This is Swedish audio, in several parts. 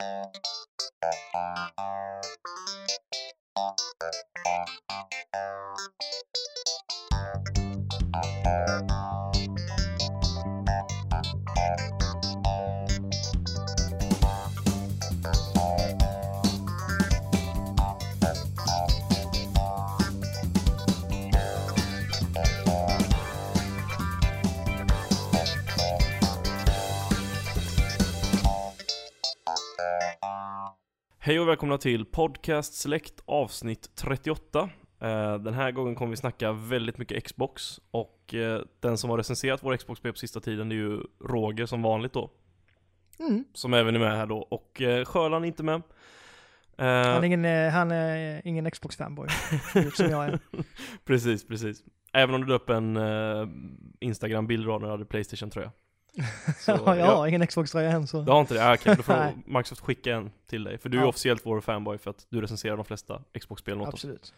Thank you. Hej och välkomna till Podcast Select avsnitt 38 Eh, Den här gången kommer vi snacka väldigt mycket Xbox Och eh, den som har recenserat vår Xbox-spel på sista tiden är ju Roger som vanligt då. Mm. Som även är med här då och eh, Sjöland är inte med. Han är ingen, han är ingen Xbox-fanboy, som jag är. Precis, precis. Även om du la upp en Instagram-bild när du hade Playstation tror jag Så, ja, jag har ingen Xbox-tröja än så. Du har inte det? Ah, Okej, då får Nej. Microsoft skicka en till dig För du är Ja. officiellt vår fanboy för att du recenserar de flesta Xbox-spelen åt oss Absolut.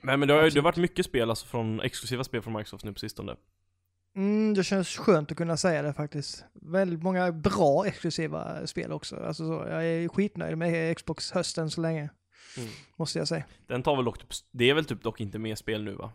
Men, men det har ju det har Absolut. varit mycket spel, alltså från exklusiva spel från Microsoft nu på sistone Mm, det känns skönt att kunna säga det faktiskt. Väldigt många bra exklusiva spel också. Alltså så, jag är skitnöjd med Xbox hösten så länge. Mm. Måste jag säga. Den tar väl dock, typ- det är väl typ dock inte mer spel nu va?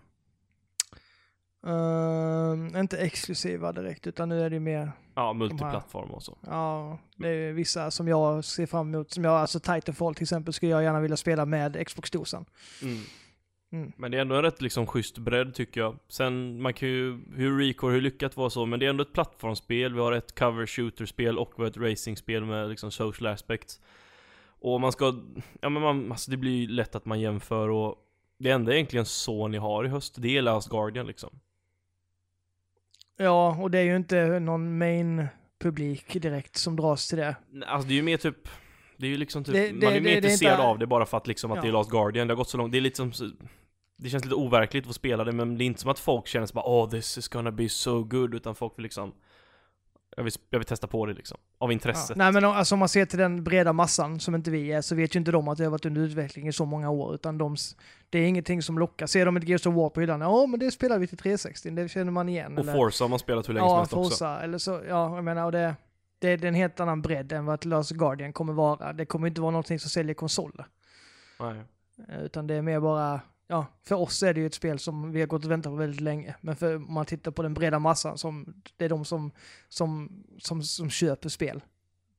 Ehm, inte exklusiva direkt, utan nu är det mer, Ja, multiplattform och så ja, det är vissa som jag ser fram emot. Som jag, alltså Titanfall till exempel, skulle jag gärna vilja spela med Xbox-dosan. Mm. Men det är ändå en rätt liksom schysst bredd tycker jag Sen, man kan ju, hur Recore, hur lyckat var så Men det är ändå ett plattformsspel, vi har ett cover shooter-spel och vi har ett racing-spel med liksom social aspects Och man ska, ja men man, alltså det blir ju lätt att man jämför och Det enda egentligen Sony har i höst, det är Last Guardian liksom Ja, och det är ju inte någon main publik direkt som dras till det. Alltså det är ju mer typ Det är ju liksom typ, Det- det- man är mer det är intresserad inte- av det bara för att liksom att det är Ja. Last Guardian, det har gått så långt, det är lite som Det känns lite overkligt att få spela det men det är inte som att folk känner sig bara oh this is gonna be so good utan folk vill liksom Jag vill, jag vill testa på det liksom, av Ja. intresse Nej men alltså, om man ser till den breda massan som inte vi är så vet ju inte de att det har varit under utveckling i så många år utan de, det är ingenting som lockar. Ser de ett Gears of War på hyllan, ja men det spelar vi till 360, det känner man igen. Och Forza har man spelat hur länge som ja, helst också Forza, eller så, ja jag menar och det, det är en helt annan bredd än vad Last Guardian kommer vara. Det kommer inte vara någonting som säljer konsoler. Nej. Eh, Utan det är mer bara, ja, för oss är det ju ett spel som vi har gått och väntat på väldigt länge. Men för om man tittar på den breda massan, som, det är de som, som, som, som köper spel.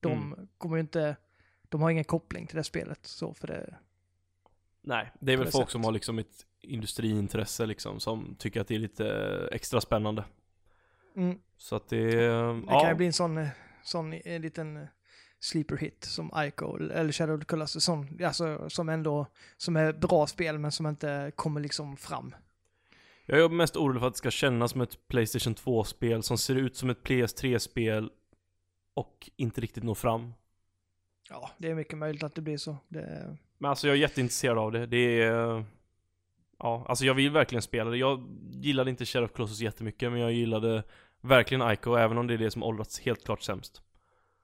De Mm. kommer inte, de har ingen koppling till det spelet. Så för det, Nej, det är väl det folk sättet. som har liksom ett industriintresse liksom som tycker att det är lite extra spännande mm, Så att det, det ja, kan ju bli en sån, sån eh, liten sleeper hit som Ico eller Shadow of the Colossus, sån, alltså, som ändå, som är bra spel men som inte kommer liksom fram. Jag är mest orolig för att det ska kännas som ett Playstation 2-spel som ser ut som ett PS3-spel och inte riktigt når fram. Ja, det är mycket möjligt att det blir så. Det, Men alltså jag är jätteintresserad av det. Det är... Ja, alltså jag vill verkligen spela det. Jag gillade inte Shadow of Colossus jättemycket, men jag gillade verkligen Ico, även om det är det som åldrats helt klart sämst.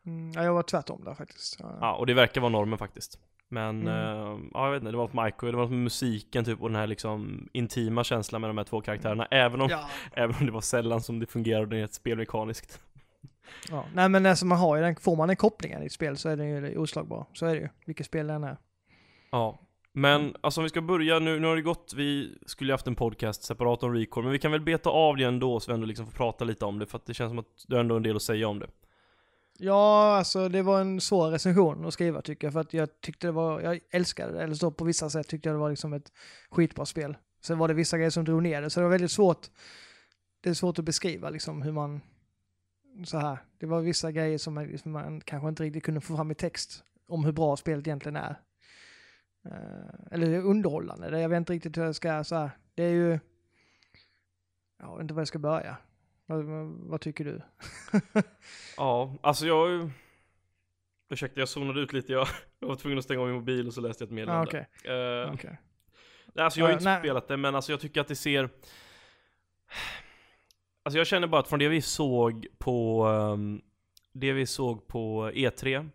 Mm, ja, jag var tvärtom där faktiskt. Ja. Ja, och det verkar vara normen faktiskt. Men, Mm. eh, ja jag vet inte, det var något med Ico, det var något med musiken typ och den här liksom intima känslan med de här två karaktärerna. Även om, Ja. även om det var sällan som det fungerade rent spelmekaniskt. Ja, nej men alltså man har ju den, får man den kopplingen i ett spel så är den ju oslagbar. Så är det ju, vilket spel det än är. Ja, men alltså om vi ska börja nu, nu har det gått, vi skulle ju haft en podcast separat om Record, men vi kan väl beta av det ändå så vi ändå liksom får prata lite om det, för att det känns som att du har ändå en del att säga om det. Ja, alltså det var en svår recension att skriva tycker jag, för att jag tyckte det var, jag älskade det, eller så på vissa sätt tyckte jag det var liksom ett skitbra spel. Sen var det vissa grejer som drog ner det, så det var väldigt svårt, det är svårt att beskriva liksom hur man, så här, det var vissa grejer som man, som liksom man kanske inte riktigt kunde få fram i text om hur bra spelet egentligen är. Eh, eller underhållande, jag vet inte riktigt hur jag ska, så här, det är ju, jag vet inte var jag ska börja. Vad, vad, tycker du? Ja, alltså jag... Ursäkta, jag zonade ut lite, jag, jag var tvungen att stänga av min mobil och så läste jag ett Ah, meddelande. Okej, Eh, okej. Nej, Alltså jag har Ja, inte nej. spelat det, men alltså jag tycker att det ser... Alltså jag känner bara att från det vi såg på... ehm, det vi såg på E3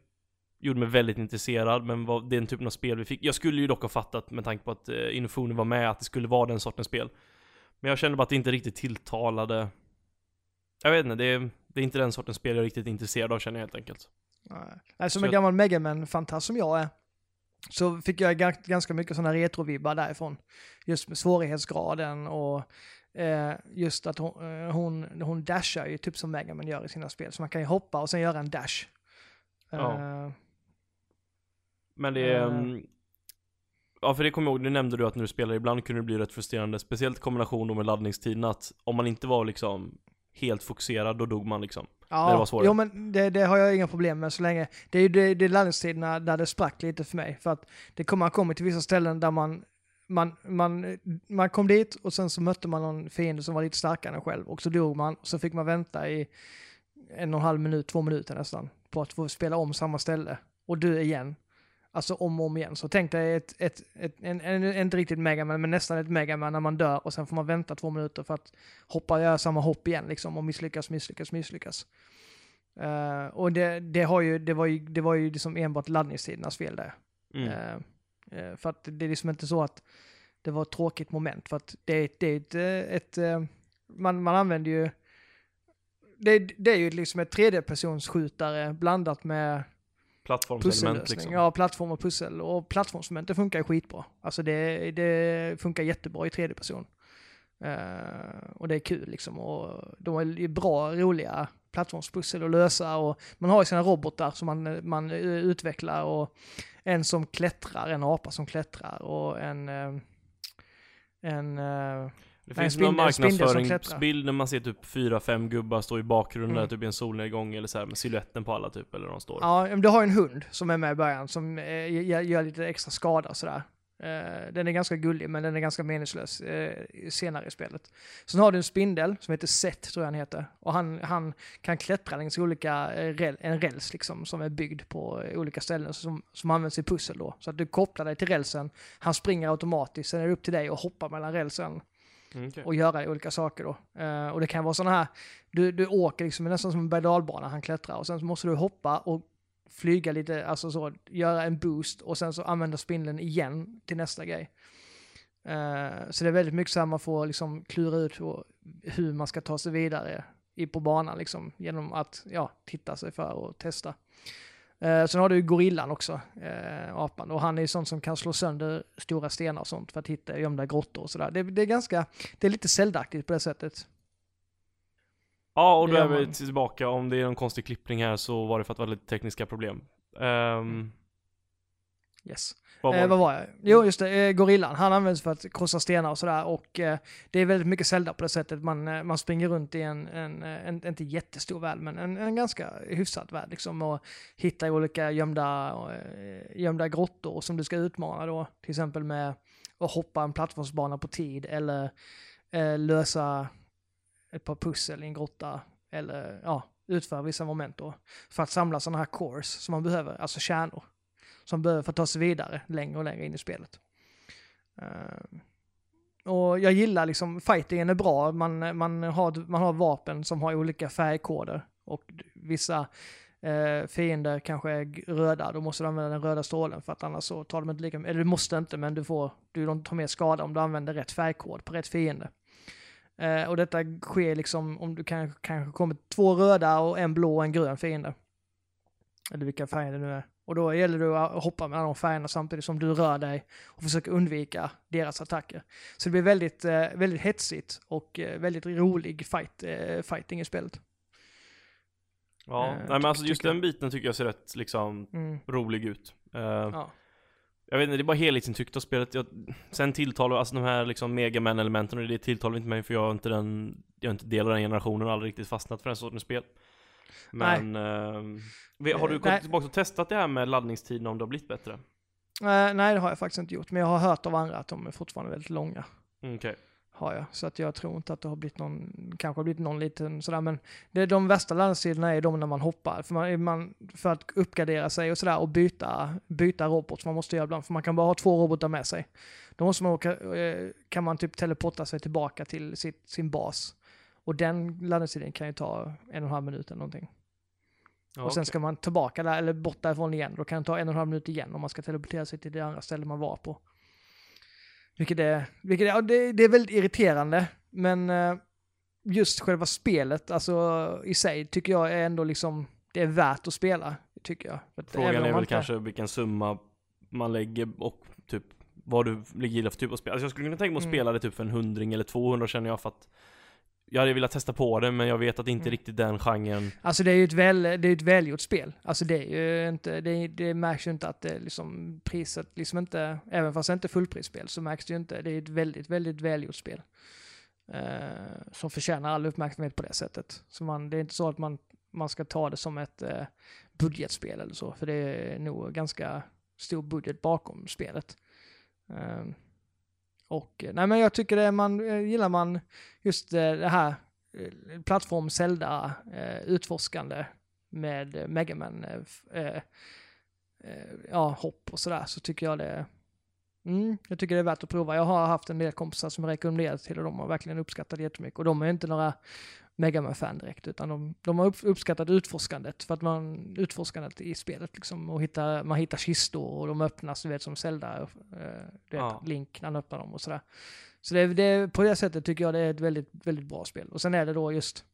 Gjorde mig väldigt intresserad, men vad, den typen av spel vi fick Jag skulle ju dock ha fattat med tanke på att uh, Innofunen var med, att det skulle vara den sortens spel Men jag kände bara att det inte riktigt tilltalade Jag vet inte, det är, det är inte den sortens spel jag är riktigt intresserad av känner jag helt enkelt Nej, Nej som Så en jag- gammal Megaman-fantast som jag är, så fick jag ga- ganska mycket sådana retrovibbar därifrån. Just med svårighetsgraden och eh, just att hon, eh, hon, hon dashar ju typ som Megaman gör i sina spel. Så man kan ju hoppa och sen göra en dash. Ja. Eh, Men det är... Eh. mm, Ja för det kommer jag ihåg, det nämnde du att när du spelar ibland kunde det bli rätt frustrerande Speciellt kombination då med laddningstiden att om man inte var liksom helt fokuserad då dog man liksom Ja, det var svårare. jo men det, det har jag inga problem med så länge. Det är ju det, det är laddningstiderna där det sprack lite för mig. För att det kom, man kommer till vissa ställen där man, man, man, man kom dit och sen så mötte man någon fiende som var lite starkare än själv och så dog man och så fick man vänta i en och en halv minut, två minuter nästan på att få spela om samma ställe och dö igen. Alltså om och om igen. Så tänk dig ett, ett, ett, en, en, inte riktigt megaman, men nästan ett megaman när man dör och sen får man vänta två minuter för att hoppa göra samma hopp igen liksom och misslyckas, misslyckas, misslyckas. Eh, och det, det, har ju, det var ju, det var ju liksom enbart laddningstidernas fel där. mm. Eh, för att det är liksom inte så att det var ett tråkigt moment. För att det, det är ett, ett man, man använder ju, det, det är ju liksom ett tredjepersonsskjutare blandat med Plattformselement liksom Ja, plattform och pussel. Och plattformsmoment, det funkar skitbra. Alltså det, det funkar jättebra i tredje person. Eh, och det är kul liksom. Och de är bra, roliga plattformspussel att lösa. Och man har ju sina robotar som man, man utvecklar. Och en som klättrar, en apa som klättrar och en... eh, en eh, Det Nej, finns spindel- någon marknadsföringsbild när man ser typ fyra, fem gubbar stå i bakgrunden Mm. typ i en solnedgång eller så här med siluetten på alla typ eller de står Ja, men du har en hund som är med i början som eh, gör, lite extra skada sådär. Eh, den är ganska gullig men den är ganska meningslös eh, senare i spelet. Sen har du en spindel som heter Seth tror jag han heter. Och han, han kan klättra längs olika, en räls liksom som är byggd på olika ställen som, som används i pussel då. Så att du kopplar dig till rälsen, han springer automatiskt, sen är det upp till dig att hoppa mellan rälsen Mm, okay. och göra olika saker då. Eh, och det kan vara sådana här, du, du åker liksom nästan som en berg dalbana han klättrar och sen så måste du hoppa och flyga lite, alltså så, göra en boost och sen så använda spindeln igen till nästa grej. Eh, så det är väldigt mycket så här man får liksom klura ut hur, hur man ska ta sig vidare i, på banan liksom genom att ja, titta sig för och testa. Eh, sen har du gorillan också, eh, apan, och han är ju sån som kan slå sönder stora stenar och sånt för att hitta gömda grottor och sådär. Det, det är ganska, det är lite Zelda-aktigt på det sättet. Ja, och då är vi tillbaka. Om det är någon konstig klippning här så var det för att det var lite tekniska problem. Ehm, Yes. vad var eh, vad var jag? Jo, just det. Eh, gorillan. Han används för att krossa stenar och sådär. Och eh, det är väldigt mycket Zelda på det sättet. Man, eh, man springer runt i en, en, eh, en, inte jättestor värld, men en, en ganska hyfsad värld liksom. Och hittar olika gömda, eh, gömda grottor som du ska utmana då. Till exempel med att hoppa en plattformsbana på tid eller eh, lösa ett par pussel i en grotta. Eller ja, utföra vissa moment då. För att samla sådana här cores som man behöver, alltså kärnor som behöver för att ta sig vidare längre och längre in i spelet. Eh, och jag gillar liksom, fightingen är bra, man, man, har, man har vapen som har olika färgkoder och vissa eh, fiender kanske är röda, då måste du använda den röda strålen för att annars så tar de inte lika eller du måste inte men du får, du tar mer skada om du använder rätt färgkod på rätt fiende. Eh, och detta sker liksom om du kan, kanske kommer två röda och en blå och en grön fiende. Eller vilka färger det nu är. Och då gäller det att hoppa mellan de färgerna samtidigt som du rör dig och försöker undvika deras attacker. Så det blir väldigt, eh, väldigt hetsigt och eh, väldigt rolig fight, eh, fighting i spelet. Ja, eh, nej men alltså just den biten tycker jag ser rätt liksom Mm. rolig ut. Eh, Ja. Jag vet inte, det är bara helhetsintrycket av spelet. Jag, sen tilltalar, alltså de här liksom Megaman-elementen, och det tilltalar inte mig för jag har inte den, jag har inte del av den generationen och aldrig riktigt fastnat för den sortens spel. Men, vi- har du Eh, nej. tillbaka och testat det här med laddningstiden om det har blivit bättre? Eh, nej, det har jag faktiskt inte gjort. Men jag har hört av andra att de är fortfarande väldigt långa. Mm, Okej. Har jag. Så att jag tror inte att det har blivit någon, kanske har blivit någon liten sådär. Men det, de värsta landstiderna är de när man hoppar. För, man, man, för att uppgradera sig och sådär och byta, byta robot som man måste göra ibland. För man kan bara ha två robotar med sig. Då måste man åka, eh, kan man typ teleporta sig tillbaka till sitt, sin bas. Och den laddningstiden kan ju ta en och en halv minut eller någonting. Ja, och sen ska man tillbaka där, eller bort därifrån igen. Då kan det ta en och en halv minut igen om man ska teleportera sig till det andra stället man var på. Vilket är, vilket är, det, det är väldigt irriterande, men eh, just själva spelet, alltså i sig, tycker jag är ändå liksom, det är värt att spela. tycker jag. Att Frågan är väl inte- kanske vilken summa man lägger och typ vad du gillar för typ av spel. Alltså jag skulle kunna tänka mig att Mm. spela det typ för en hundring eller 200 känner jag för att jag hade velat testa på det men jag vet att det inte Mm. riktigt den genren. Alltså det är ju ett, väl, det är ett välgjort spel. Alltså det är ju inte, det, det märks ju inte att det liksom priset, liksom inte, även fast det inte är fullprisspel så märks det ju inte. Det är ett väldigt, väldigt välgjort spel. Eh, som förtjänar all uppmärksamhet på det sättet. Så man, det är inte så att man, man ska ta det som ett eh, budgetspel eller så, för det är nog ganska stor budget bakom spelet. Eh, och eh, nej men jag tycker det, man, eh, gillar man just eh, det här plattform Zelda utforskande med Megaman eh, ja, hopp och sådär så tycker jag det mm, jag tycker det är värt att prova. Jag har haft en del kompisar som rekommenderat till och de har verkligen uppskattat det jättemycket och de är inte några Megaman-fan direkt utan de, de har upp, uppskattat utforskandet för att man utforskandet i spelet liksom och hittar, man hittar kistor och de öppnas du vet som Zelda, eh, du vet, Ja. Link när han öppnar dem och sådär. Så det, det, på det sättet tycker jag det är ett väldigt, väldigt bra spel. Och sen är det då just,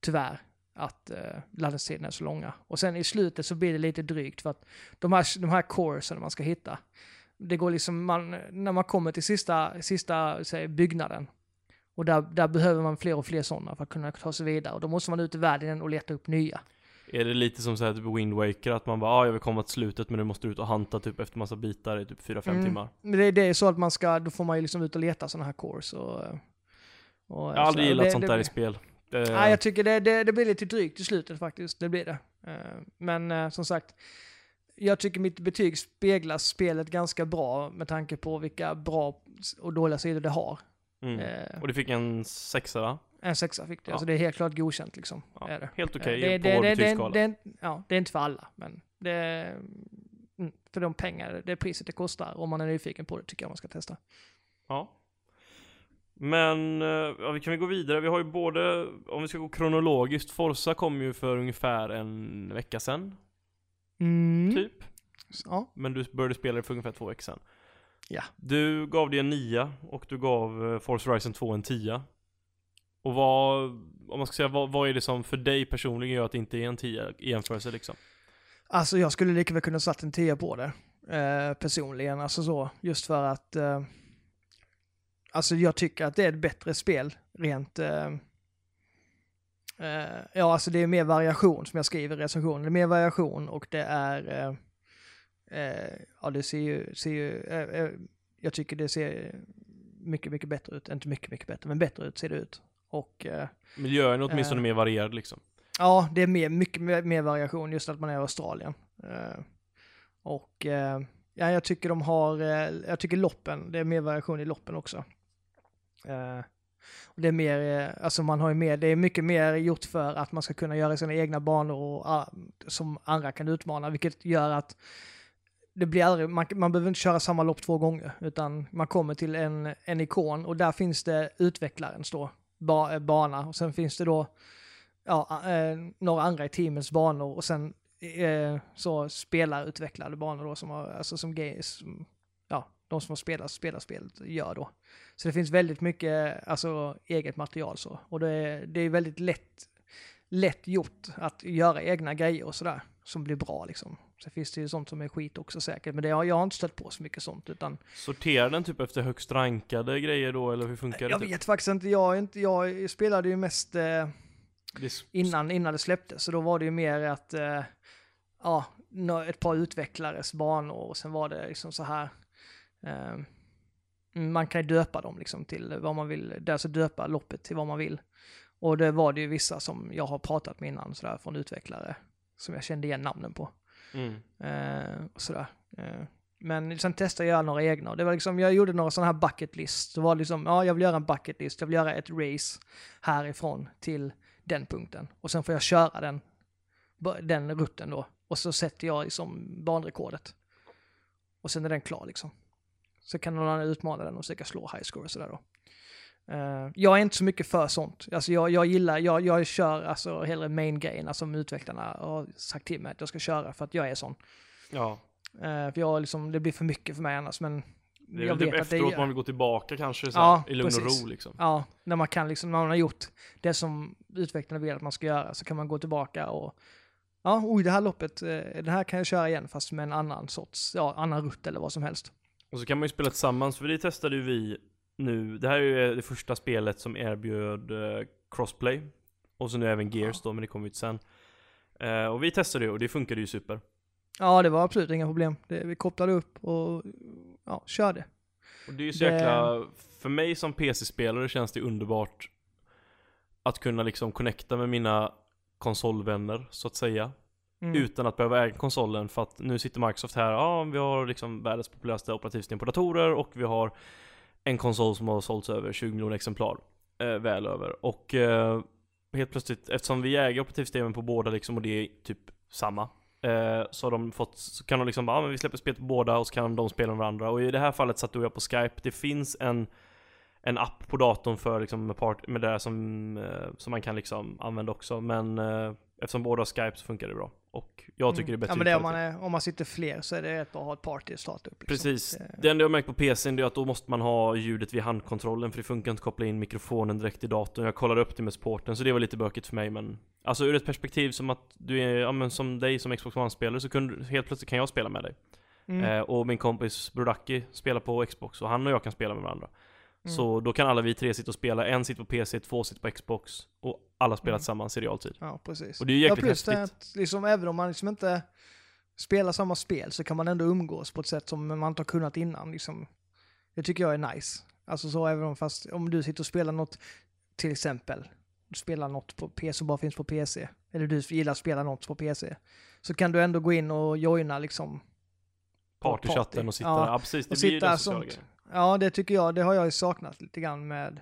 tyvärr, att eh, laddningstiderna är så långa. Och sen i slutet så blir det lite drygt för att de här, de här coresen man ska hitta, det går liksom, man, när man kommer till sista, sista säg, byggnaden, och där, där behöver man fler och fler sådana för att kunna ta sig vidare. Och då måste man ut i världen och leta upp nya. Är det lite som såhär typ Wind Waker att man bara ah, jag vill komma till slutet men du måste ut och hanta typ efter massa bitar i typ 4-5 Mm. timmar. Men det, det är så att man ska, då får man ju liksom ut och leta sådana här cores och... och Jag har aldrig gillat det- sånt det där i spel. Nej, jag tycker det, det, det blir lite drygt i slutet faktiskt. Det blir det. Eh, Men eh, som sagt, jag tycker mitt betyg speglar spelet ganska bra med tanke på vilka bra och dåliga sidor det har. Mm. Eh, Och du fick en sexa va? En sexa fick det, Ja. alltså det är helt klart godkänt liksom. Ja, Är det. Helt okej Eh, det, på det, vår det, betygsskala. det, det, ja, det är inte för alla, men det, mm, för de pengar, det priset det kostar, om man är nyfiken på det tycker jag man ska testa. Ja. Men, eh, ja, vi kan väl gå vidare. Vi har ju både, om vi ska gå kronologiskt, Forza kom ju för ungefär en vecka sedan, Mm. typ. Ja. Men du började spela det för ungefär två veckor sedan. Ja. Du gav det en nia och du gav eh, Forza Horizon 2 en tia. Och vad, om man ska säga, vad, vad är det som för dig personligen gör att det inte är en tia i jämförelse liksom? Alltså jag skulle lika väl kunna satt en 10 på det. Eh, personligen, alltså så. Just för att... Eh, alltså jag tycker att det är ett bättre spel rent... Eh, eh, ja, alltså det är mer variation som jag skriver i recensionen. Det är mer variation och det är... Eh, ja, det ser ju... Ser ju eh, eh, jag tycker det ser mycket, mycket bättre ut. Inte mycket, mycket bättre, men bättre ut ser det ut. Och... Eh, Miljön är åtminstone Eh. mer varierad liksom. Ja, det är mer, mycket mer, mer variation just att man är i Australien. Eh, och eh, ja, jag tycker de har, jag tycker loppen, det är mer variation i loppen också. Och det är mer, alltså man har ju mer, det är mycket mer gjort för att man ska kunna göra sina egna banor och, ah, som andra kan utmana, vilket gör att det blir aldrig, man, man behöver inte köra samma lopp två gånger, utan man kommer till en, en ikon och där finns det utvecklarens då, ba, bana, och sen finns det då ja, eh, några andra i teamets banor och sen eh, så spelarutvecklade banor då som har, alltså som games, ja, de som har spelat, spelat spelet gör då. Så det finns väldigt mycket, alltså eget material så. Och det är, det är väldigt lätt, lätt gjort att göra egna grejer och sådär, som blir bra liksom. Sen finns det ju sånt som är skit också säkert, men det, har- jag har inte stött på så mycket sånt utan Sorterar den typ efter högst rankade grejer då, eller hur funkar det? jag typ? vet faktiskt inte, jag, inte, jag spelade ju mest eh, innan, innan det släpptes. Så då var det ju mer att, eh, ja, ett par utvecklares banor och sen var det liksom så här, eh, man kan ju döpa dem liksom till vad man vill, alltså döpa loppet till vad man vill. Och det var det ju vissa som jag har pratat med innan sådär från utvecklare som jag kände igen namnen på. Mm. Eh, och sådär. Eh, men sen testade jag några egna och det var liksom, jag gjorde några sådana här bucket list. Det var liksom, ja jag vill göra en bucket list, jag vill göra ett race härifrån till den punkten. Och sen får jag köra den, den rutten då. Och så sätter jag liksom banrekordet. Och sen är den klar liksom. Så kan någon annan utmana den och försöka slå high score och sådär då. Eh, jag är inte så mycket för sånt. Alltså jag, jag gillar, jag, jag kör alltså hellre main-grejerna som utvecklarna har sagt till mig att jag ska köra för att jag är sån. Ja. Eh, för jag liksom, det blir för mycket för mig annars men Det är jag väl typ det efteråt är, man vill gå tillbaka kanske så Ja, i lugn precis. och ro liksom. Ja, när man kan liksom, när man har gjort det som utvecklarna vill att man ska göra så kan man gå tillbaka och ja, oj det här loppet, eh, det här kan jag köra igen fast med en annan sorts, ja, annan rutt eller vad som helst. Och så kan man ju spela tillsammans, för det testade ju vi nu. Det här är ju det första spelet som erbjöd eh, crossplay. Och så nu även Gears då, men det kommer ju till sen. Eh, och vi testade det och det funkade ju super. Ja, det var absolut inga problem. Det, vi kopplade upp och ja, körde. Och det är ju så Det- jäkla, för mig som PC-spelare känns det underbart att kunna liksom connecta med mina konsolvänner, så att säga. Mm. Utan att behöva äga konsolen för att nu sitter Microsoft här, ja vi har liksom världens populäraste operativsystem på datorer och vi har en konsol som har sålts över 20 miljoner exemplar. Eh, väl över. Och eh, helt plötsligt, eftersom vi äger operativsystemen på båda liksom och det är typ samma. Eh, så har de fått, så kan de liksom bara, ah, men vi släpper spel på båda och så kan de spela med varandra. Och i det här fallet satt du och jag på Skype. Det finns en en app på datorn för liksom med, part, med det där som, eh, som man kan liksom använda också. Men eh, eftersom båda har Skype så funkar det bra. Och jag tycker det är bättre Mm. Ja, men det om, man är, om man sitter fler så är det rätt bra att ha ett party att starta upp. Liksom. Precis. Det- Det enda jag märkt på PCn är att då måste man ha ljudet vid handkontrollen för det funkar inte att koppla in mikrofonen direkt i datorn. Jag kollade upp det med sporten så det var lite bökigt för mig men Alltså ur ett perspektiv som att du är, ja men som dig som Xbox One-spelare så kunde, helt plötsligt kan jag spela med dig. Mm. Eh, och min kompis Brodaki spelar på Xbox och han och jag kan spela med varandra. Mm. Så då kan alla vi tre sitta och spela, en sitter på PC, två sitter på Xbox och alla spelar Mm. tillsammans i realtid. Ja, precis. Och det är ju ja, jäkligt plus det häftigt. att liksom, även om man liksom inte spelar samma spel så kan man ändå umgås på ett sätt som man inte har kunnat innan. Liksom. Det tycker jag är nice. Alltså så även om, fast, om du sitter och spelar något, till exempel, du spelar något på PC som bara finns på PC, eller du gillar att spela något på PC, så kan du ändå gå in och joina liksom. Partychatten party. och sitta Ja, där. Ja precis, det och blir ju sitta sociala sånt. grejen. Ja, det tycker jag, det har jag ju saknat lite grann med,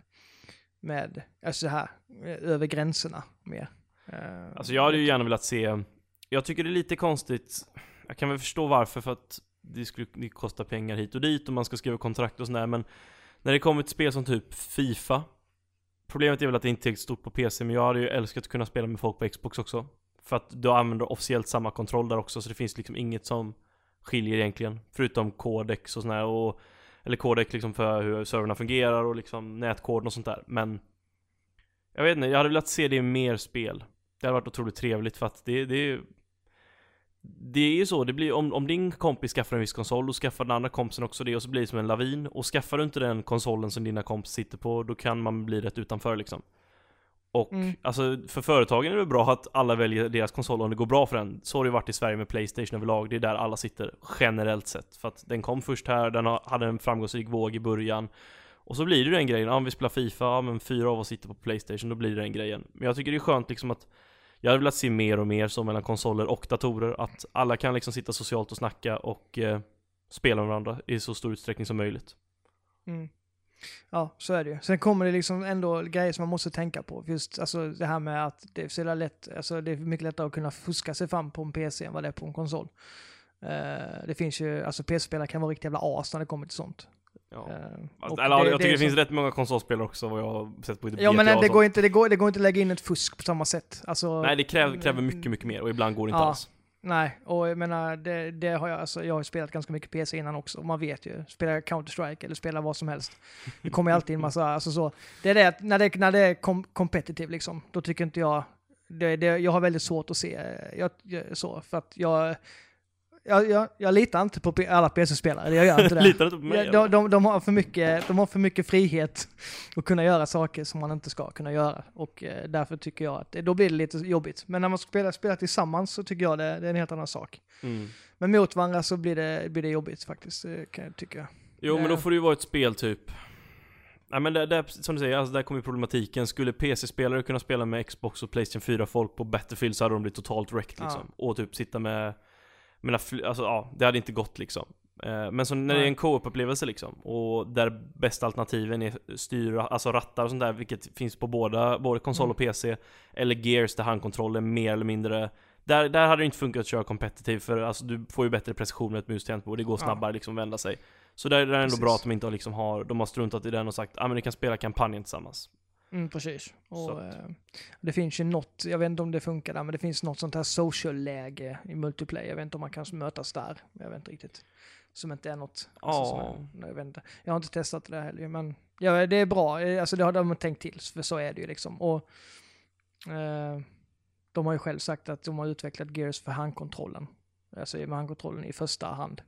med, alltså här, eh, över gränserna mer. Eh, alltså jag hade ju gärna velat se, jag tycker det är lite konstigt, jag kan väl förstå varför för att det skulle det kosta pengar hit och dit och man ska skriva kontrakt och sådär men när det kommer till spel som typ Fifa Problemet är väl att det inte är stort på PC men jag hade ju älskat att kunna spela med folk på Xbox också. För att du använder officiellt samma kontroll där också så det finns liksom inget som skiljer egentligen Förutom kodex och sådär och eller kodek liksom för hur servrarna fungerar och liksom nätkoden och sånt där men Jag vet inte, jag hade velat se det i mer spel Det hade varit otroligt trevligt för att det, det det är ju så, det blir, om, om din kompis skaffar en viss konsol, då skaffar den andra kompisen också det och så blir det som en lavin. Och skaffar du inte den konsolen som dina kompis sitter på, då kan man bli rätt utanför liksom. Och Mm. alltså för företagen är det bra att alla väljer deras konsol om det går bra för den. Så har det ju varit i Sverige med Playstation överlag, det är där alla sitter generellt sett. För att den kom först här, den hade en framgångsrik våg i början. Och så blir det den grejen, ja, om vi spelar Fifa, ja men fyra av oss sitter på Playstation, då blir det den grejen. Men jag tycker det är skönt liksom att jag hade velat se mer och mer så mellan konsoler och datorer, att alla kan liksom sitta socialt och snacka och eh, spela med varandra i så stor utsträckning som möjligt. Mm. Ja, så är det ju. Sen kommer det liksom ändå grejer som man måste tänka på. Just alltså det här med att det är så lätt, alltså det är mycket lättare att kunna fuska sig fram på en PC än vad det är på en konsol. Eh, det finns ju, alltså PC-spelare kan vara riktigt jävla as när det kommer till sånt. Ja. Eh, Alltså, eller, jag tycker det, är finns så- rätt många konsolspelare också vad jag har sett på Ja men och det går, inte, det, går, det går inte att lägga in ett fusk på samma sätt. Alltså, Nej det kräver, kräver mycket, mycket mer och ibland går det inte Ja. alls. Nej, och jag menar, det, det har jag, alltså, jag har ju spelat ganska mycket PC innan också, man vet ju, spelar Counter-Strike eller spelar vad som helst. Det kommer ju alltid en massa, alltså så. Det är det att när det, när det är kom, competitive liksom, då tycker inte jag, det, det, jag har väldigt svårt att se, eh, jag, jag, så, för att jag, jag, jag, jag litar inte på alla PC-spelare, det gör jag inte det. Litar inte på mig? Ja, de, de, de, har för mycket, de har för mycket frihet att kunna göra saker som man inte ska kunna göra. Och eh, därför tycker jag att då blir det lite jobbigt. Men när man spelar, spelar tillsammans så tycker jag det, det är en helt annan sak. Mm. Men mot varandra så blir det, blir det jobbigt faktiskt, eh, kan jag tycka. Jo men då Eh. får det ju vara ett spel typ Nej men där, där, som du säger, alltså där kommer ju problematiken. Skulle PC-spelare kunna spela med Xbox och Playstation 4 folk på Battlefield så hade de blivit totalt wrecked liksom. Och typ sitta med, fly- alltså ja, det hade inte gått liksom. Eh, Men så när det är en co-op-upplevelse liksom, och där bästa alternativen är styr, alltså rattar och sånt där, vilket finns på båda, både konsol och PC, eller Gears där handkontrollen mer eller mindre där, där hade det inte funkat att köra competitive för alltså, du får ju bättre precision med ett mus-tangentbord och det går Ja. snabbare liksom att vända sig. Så där, där är det ändå Precis. bra att de inte har, liksom har, de har struntat i den och sagt ah, men ni kan spela kampanjen tillsammans. Mm, precis. Och, eh, det finns ju något, jag vet inte om det funkar där, men det finns något sånt här social-läge i multiplayer. Jag vet inte om man kan mötas där. Jag vet inte riktigt. Som inte är något. Alltså, som Ja. är, jag, vet inte. jag har inte testat det där heller, men ja, det är bra. Eh, Alltså det har de tänkt till, för så är det ju liksom. Och, eh, de har ju själv sagt att de har utvecklat Gears för handkontrollen. Alltså med handkontrollen i första hand.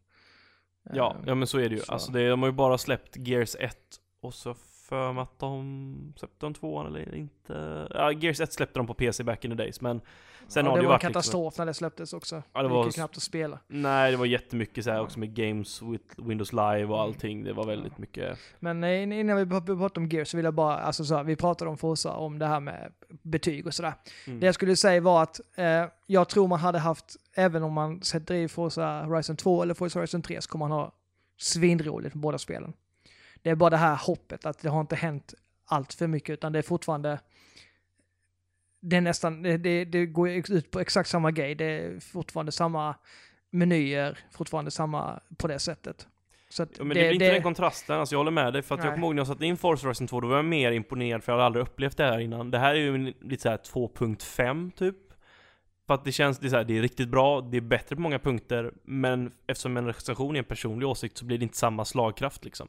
Ja, Eh, ja men så är det ju. så. Alltså det, de har ju bara släppt Gears 1 och så för mig att de släppte de tvåan eller inte. Ja, Gears 1 släppte de på PC back in the days men sen ja, har det det var en varit liksom, katastrof när det släpptes också. Ja, det det var gick ju knappt att spela. Nej, det var jättemycket så här Ja. också med games with Windows Live och Mm. allting. Det var väldigt mycket. Men innan vi pratar om Gears så vill jag bara, alltså så här, vi pratade om Forza, om det här med betyg och sådär. Mm. Det jag skulle säga var att eh, jag tror man hade haft, även om man sätter i Forza Horizon 2 eller Forza Horizon 3 så kommer man ha svinroligt med båda spelen. Det är bara det här hoppet att det har inte hänt allt för mycket utan det är fortfarande det är nästan, det, det, det går ut på exakt samma grej. Det är fortfarande samma menyer, fortfarande samma på det sättet. Så att Ja, men det, blir inte den kontrasten, alltså jag håller med dig. För att jag kommer ihåg när jag satte in Forza Horizon 2, då var jag mer imponerad för jag hade aldrig upplevt det här innan. Det här är ju lite såhär 2.5 typ. För att det känns, det är, så här, det är riktigt bra, det är bättre på många punkter, men eftersom en recension är en personlig åsikt så blir det inte samma slagkraft liksom.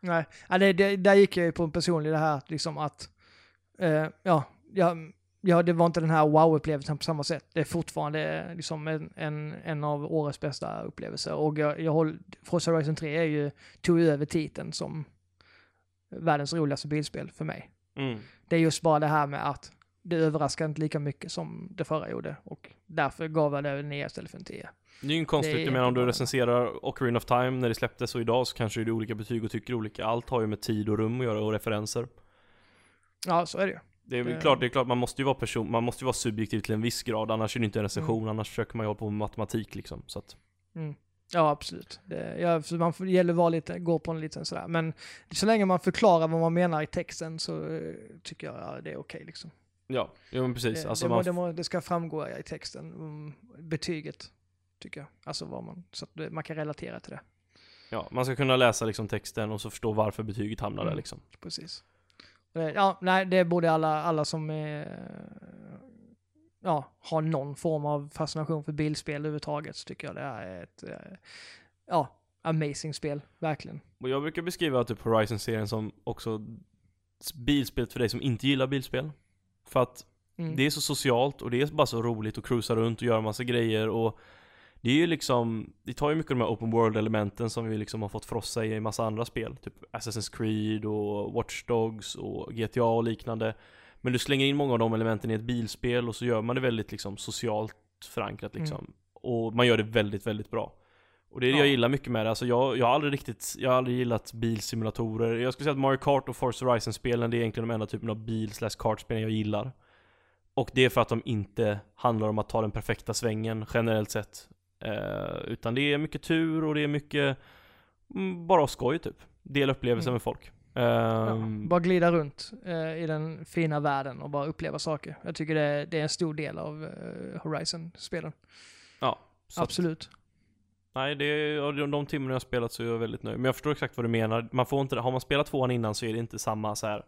Nej, ja, det, det, där gick jag ju på en personlig det här att liksom att, eh, ja, ja, ja, det var inte den här wow-upplevelsen på samma sätt. Det är fortfarande liksom en, en, en av årets bästa upplevelser. Och jag, jag håller, Forza Horizon 3 är ju, tog ju över titeln som världens roligaste bilspel för mig. Mm. Det är just bara det här med att det överraskar inte lika mycket som det förra gjorde. Och därför gav jag det en 9 istället för en 10. Det är ju konstigt, jag menar om du recenserar Ocarina of Time när det släpptes och idag så kanske det är olika betyg och tycker olika. Allt har ju med tid och rum att göra och referenser. Ja, så är det ju. Det är Det- klart, det är klart man måste ju vara person, man måste ju vara subjektiv till en viss grad, annars är det inte en recension, Mm. annars försöker man ju hålla på med matematik liksom. Så att, Mm. Ja, absolut. Det, ja, man får, det gäller att vara lite, gå på en liten sådär. Men så länge man förklarar vad man menar i texten så eh, tycker jag ja, det är okej liksom. ja, ja men precis. Det, Alltså det, man, det, må, det ska framgå i texten, mm, betyget, tycker jag. Alltså vad man, så att man kan relatera till det. ja, man ska kunna läsa liksom texten och så förstå varför betyget hamnar där Mm. liksom. Precis. Det, ja, nej, det borde alla, alla som är, ja, har någon form av fascination för bilspel överhuvudtaget så tycker jag det är ett, eh, ja, amazing spel, verkligen. Och jag brukar beskriva typ Horizon-serien som också bilspelet för dig som inte gillar bilspel. För att Mm. Det är så socialt och det är bara så roligt att cruisa runt och göra massa grejer och Det är ju liksom, det tar ju mycket av de här open world elementen som vi liksom har fått frossa i en massa andra spel. Typ Assassin's Creed och Watch Dogs och GTA och liknande. Men du slänger in många av de elementen i ett bilspel och så gör man det väldigt liksom socialt förankrat liksom. Och man gör det väldigt, väldigt bra. Och det är det Ja. jag gillar mycket med det, alltså jag, jag har aldrig riktigt, jag har aldrig gillat bilsimulatorer. Jag skulle säga att Mario Kart och Forza Horizon-spelen det är egentligen de enda typen av bil slash kartspelen jag gillar. Och det är för att de inte handlar om att ta den perfekta svängen generellt sett. Eh, utan det är mycket tur och det är mycket mm, bara skoj typ. Dela upplevelser Mm. med folk. Ja, Ehm, bara glida runt eh, i den fina världen och bara uppleva saker. Jag tycker det, är- det är en stor del av eh, Horizon-spelen. ja, att, Absolut. nej, det är, de, de timmarna jag har spelat så är jag väldigt nöjd. Men jag förstår exakt vad du menar. Man får inte, har man spelat tvåan innan så är det inte samma så här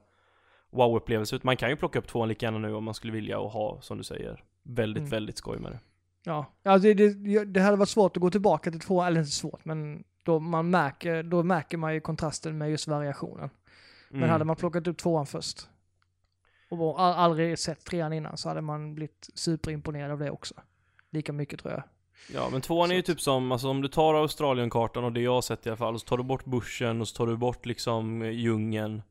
wow-upplevelse. Man kan ju plocka upp tvåan lika gärna nu om man skulle vilja och ha, som du säger, väldigt, Mm. väldigt skoj med det. Ja, ja det, det, hade varit svårt att gå tillbaka till två, eller inte svårt, men då, man märker, då märker man ju kontrasten med just variationen. Men Mm. hade man plockat upp tvåan först och aldrig sett trean innan så hade man blivit superimponerad av det också. Lika mycket tror jag. Ja men tvåan är Så ju att- typ som, alltså om du tar Australienkartan och det jag har sett i alla fall, så tar du bort bushen och så tar du bort liksom eh, djungeln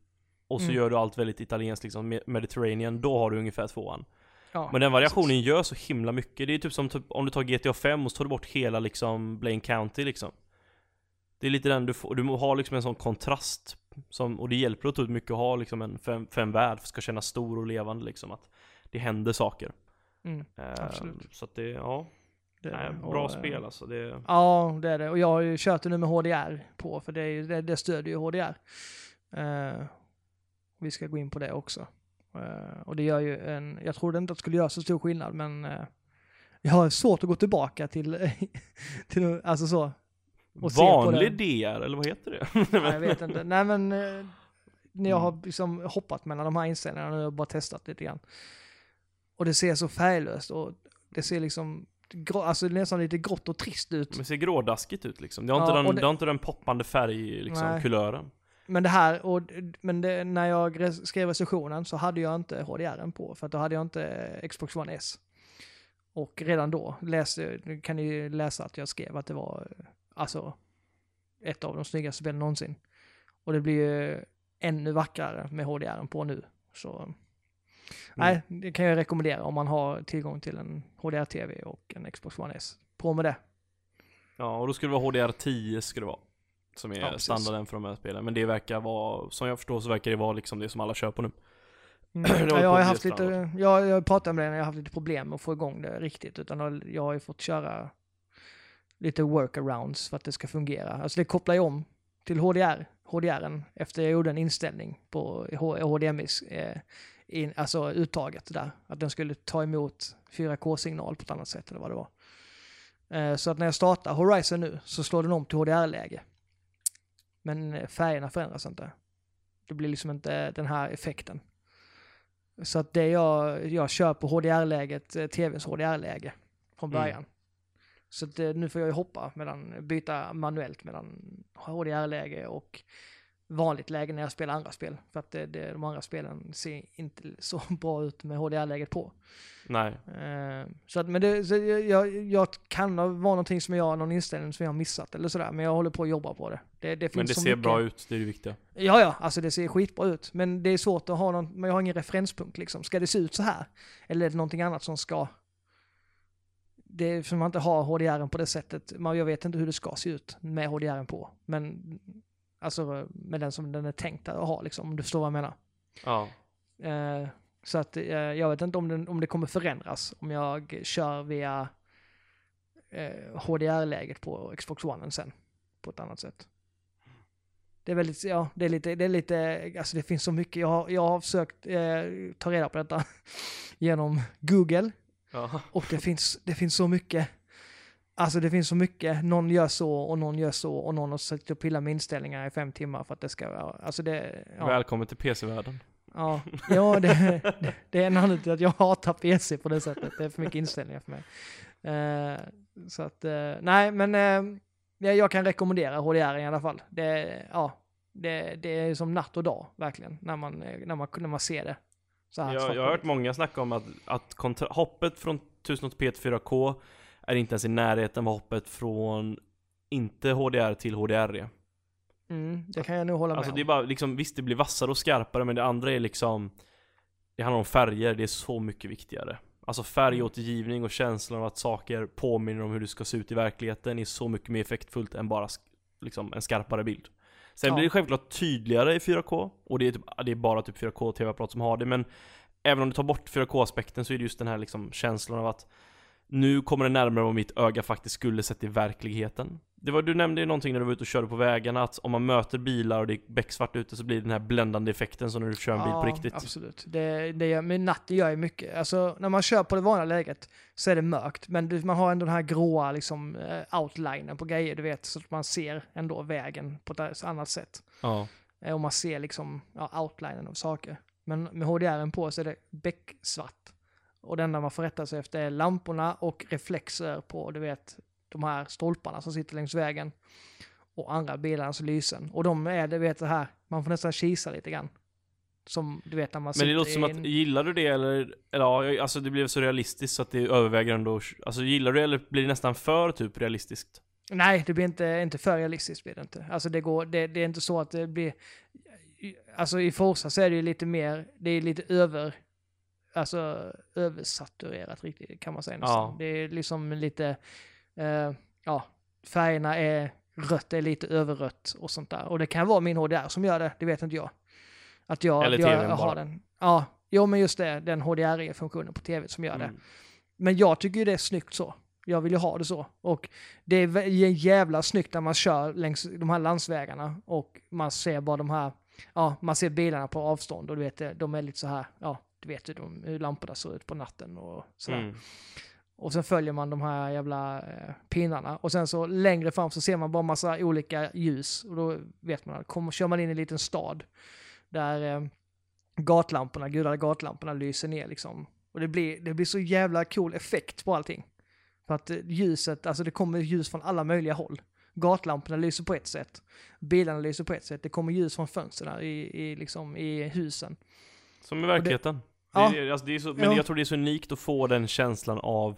Och så Mm. gör du allt väldigt italienskt liksom, Me- Mediterranean, då har du ungefär tvåan Ja, Men den variationen precis. gör så himla mycket, det är typ som typ, om du tar GTA 5 och så tar du bort hela liksom Blaine County liksom Det är lite den du får, du har liksom en sån kontrast som, och det hjälper ut mycket att ha liksom en, för en värld, för att ska kännas stor och levande liksom att Det händer saker Mm, Absolut. Så att det, ja, det är nej, bra Och, eh, spel alltså det Ja, det är det. Och jag har ju kört det nu med HDR på, för det, är det, det stödjer ju HDR. Eh, vi ska gå in på det också. Eh, och det gör ju en, jag trodde inte att det skulle göra så stor skillnad, men eh, jag har svårt att gå tillbaka till, till alltså så. Vanlig. DR, eller vad heter det? Nej, jag vet inte. Nej, men eh, när jag Mm. har liksom hoppat mellan de här inställningarna nu och bara testat lite grann. Och det ser så färglöst och det ser liksom, grå, alltså nästan lite grått och trist ut. Men det ser grådaskigt ut liksom. Det har, Ja, inte, den, det... det- har inte den poppande färg, liksom. Men det här, och, men det, när jag skrev recensionen så hade jag inte HDR på för att då hade jag inte Xbox One S. Och redan då läste, kan ni ju läsa att jag skrev att det var alltså ett av de snyggaste spelen någonsin. Och det blir ju ännu vackrare med HDR på nu. Så nej, det kan jag rekommendera om man har tillgång till en HDR-TV och en Xbox One S. På med det. Ja, och då skulle det vara HDR10 ska det vara. Som är Ja, standarden för de här spelen. Men det verkar vara, som jag förstår så verkar det vara liksom det som alla kör på nu. Mm. Det jag har haft lite, jag, jag pratade med den, jag har haft lite problem med att få igång det riktigt. Utan jag har ju fått köra lite workarounds för att det ska fungera. Alltså det kopplar ju om till HDR, HDRen efter jag gjorde en inställning på HDMI, eh, in, alltså uttaget där. Att den skulle ta emot 4K-signal på ett annat sätt eller vad det var. Eh, så att när jag startar Horizon nu så slår den om till HDR-läge. Men eh, färgerna förändras inte. Det blir liksom inte den här effekten. Så att det jag, jag kör på HDR-läget, eh, tvns HDR-läge från Mm. början. Så att, eh, nu får jag ju hoppa mellan, byta manuellt mellan HDR-läge och vanligt läge när jag spelar andra spel. För att det, det, de andra spelen ser inte så bra ut med HDR-läget på. Nej. Eh, så att, men det, så jag, jag, kan vara någonting som jag, någon inställning som jag har missat eller sådär. Men jag håller på att jobba på det. Det, det finns Men det ser mycket. bra ut, det är det viktiga. Ja, ja, alltså det ser skitbra ut. Men det är svårt att ha någon, men jag har ingen referenspunkt liksom. Ska det se ut så här? Eller är det någonting annat som ska... Det är för man inte har HDR på det sättet. Man, jag vet inte hur det ska se ut med HDR på. Men alltså med den som den är tänkt att ha liksom, om du förstår vad jag menar. Ja. Eh, så att eh, jag vet inte om, den, om det kommer förändras om jag kör via eh, HDR-läget på Xbox One sen på ett annat sätt. Det är väldigt, ja, det är lite, det är lite, alltså det finns så mycket, jag har, jag har försökt eh, ta reda på detta genom Google Ja. och det finns, det finns så mycket. Alltså det finns så mycket, någon gör så och någon gör så och någon har suttit och pillat med inställningar i fem timmar för att det ska vara, alltså det, ja. Välkommen till PC-världen. Ja, ja det, det, är en anledning till att jag hatar PC på det sättet. Det är för mycket inställningar för mig. Eh, så att, eh, nej men ja, jag kan rekommendera HDR i alla fall. Det, ja, det, det är som natt och dag verkligen när man, när man, när man ser det. Så här, Jag, jag har hört många snacka om att, att kontra- hoppet från 1080p till 4K är inte ens i närheten av hoppet från inte HDR till HDR. Mm, det kan jag nog hålla med Alltså om. det är bara liksom, visst det blir vassare och skarpare men det andra är liksom Det handlar om färger, det är så mycket viktigare Alltså färgåtergivning och känslan av att saker påminner om hur det ska se ut i verkligheten är så mycket mer effektfullt än bara liksom en skarpare bild Sen Ja. blir det självklart tydligare i 4K och det är, typ, det är bara typ 4K TV-apparat som har det men Även om du tar bort 4K-aspekten så är det just den här liksom känslan av att Nu kommer det närmare vad mitt öga faktiskt skulle sett i verkligheten Det var, du nämnde ju någonting när du var ute och körde på vägarna att om man möter bilar och det är becksvart ute så blir det den här bländande effekten som när du kör en bil på riktigt absolut. Det, det gör, men natten gör ju mycket. Alltså när man kör på det vanliga läget så är det mörkt, men man har ändå den här gråa liksom eh, outlinen på grejer, du vet, så att man ser ändå vägen på ett annat sätt. Ja, Eh, Och man ser liksom ja, outlinen av saker. Men med HDR på så är det becksvart. Och det enda man får rätta sig efter är lamporna och reflexer på, du vet, de här stolparna som sitter längs vägen. Och andra bilarnas lysen. Och de är, du vet det här, man får nästan kisa lite grann. Som du vet när man Men det låter som i att, en- gillar du det eller, eller ja, alltså det blev så realistiskt så att det överväger ändå Alltså gillar du det eller blir det nästan för typ realistiskt? Nej, det blir inte, inte för realistiskt. Blir det, inte. Alltså det, går, det, det är inte så att det blir... Alltså i Forza så är det ju lite mer, det är lite över... Alltså översaturerat riktigt kan man säga nästan. Ja. Det är liksom lite... Eh, ja, färgerna är rött, är lite överrött och sånt där. Och det kan vara min HDR som gör det, det vet inte jag. Att jag, Eller jag, jag bara. har den. Ja, jo men just det, den HDR-funktionen på tv som gör det. Mm. Men jag tycker ju det är snyggt så. Jag vill ju ha det så. Och det är jävla snyggt när man kör längs de här landsvägarna och man ser bara de här, ja, man ser bilarna på avstånd och du vet, det, de är lite så här, ja, du vet hur, de, hur lamporna ser ut på natten och sådär. Mm. Och sen följer man de här jävla eh, pinnarna. Och sen så längre fram så ser man bara massa olika ljus. Och då vet man att kommer, kör man in i en liten stad där eh, gatlamporna, gudade gatlamporna lyser ner liksom. Och det blir, det blir så jävla cool effekt på allting. För att eh, ljuset, alltså det kommer ljus från alla möjliga håll. Gatlamporna lyser på ett sätt. Bilarna lyser på ett sätt. Det kommer ljus från fönstren i, i, liksom, i husen. Som i verkligheten. Ja. Det alltså det är så, men Ja. jag tror det är så unikt att få den känslan av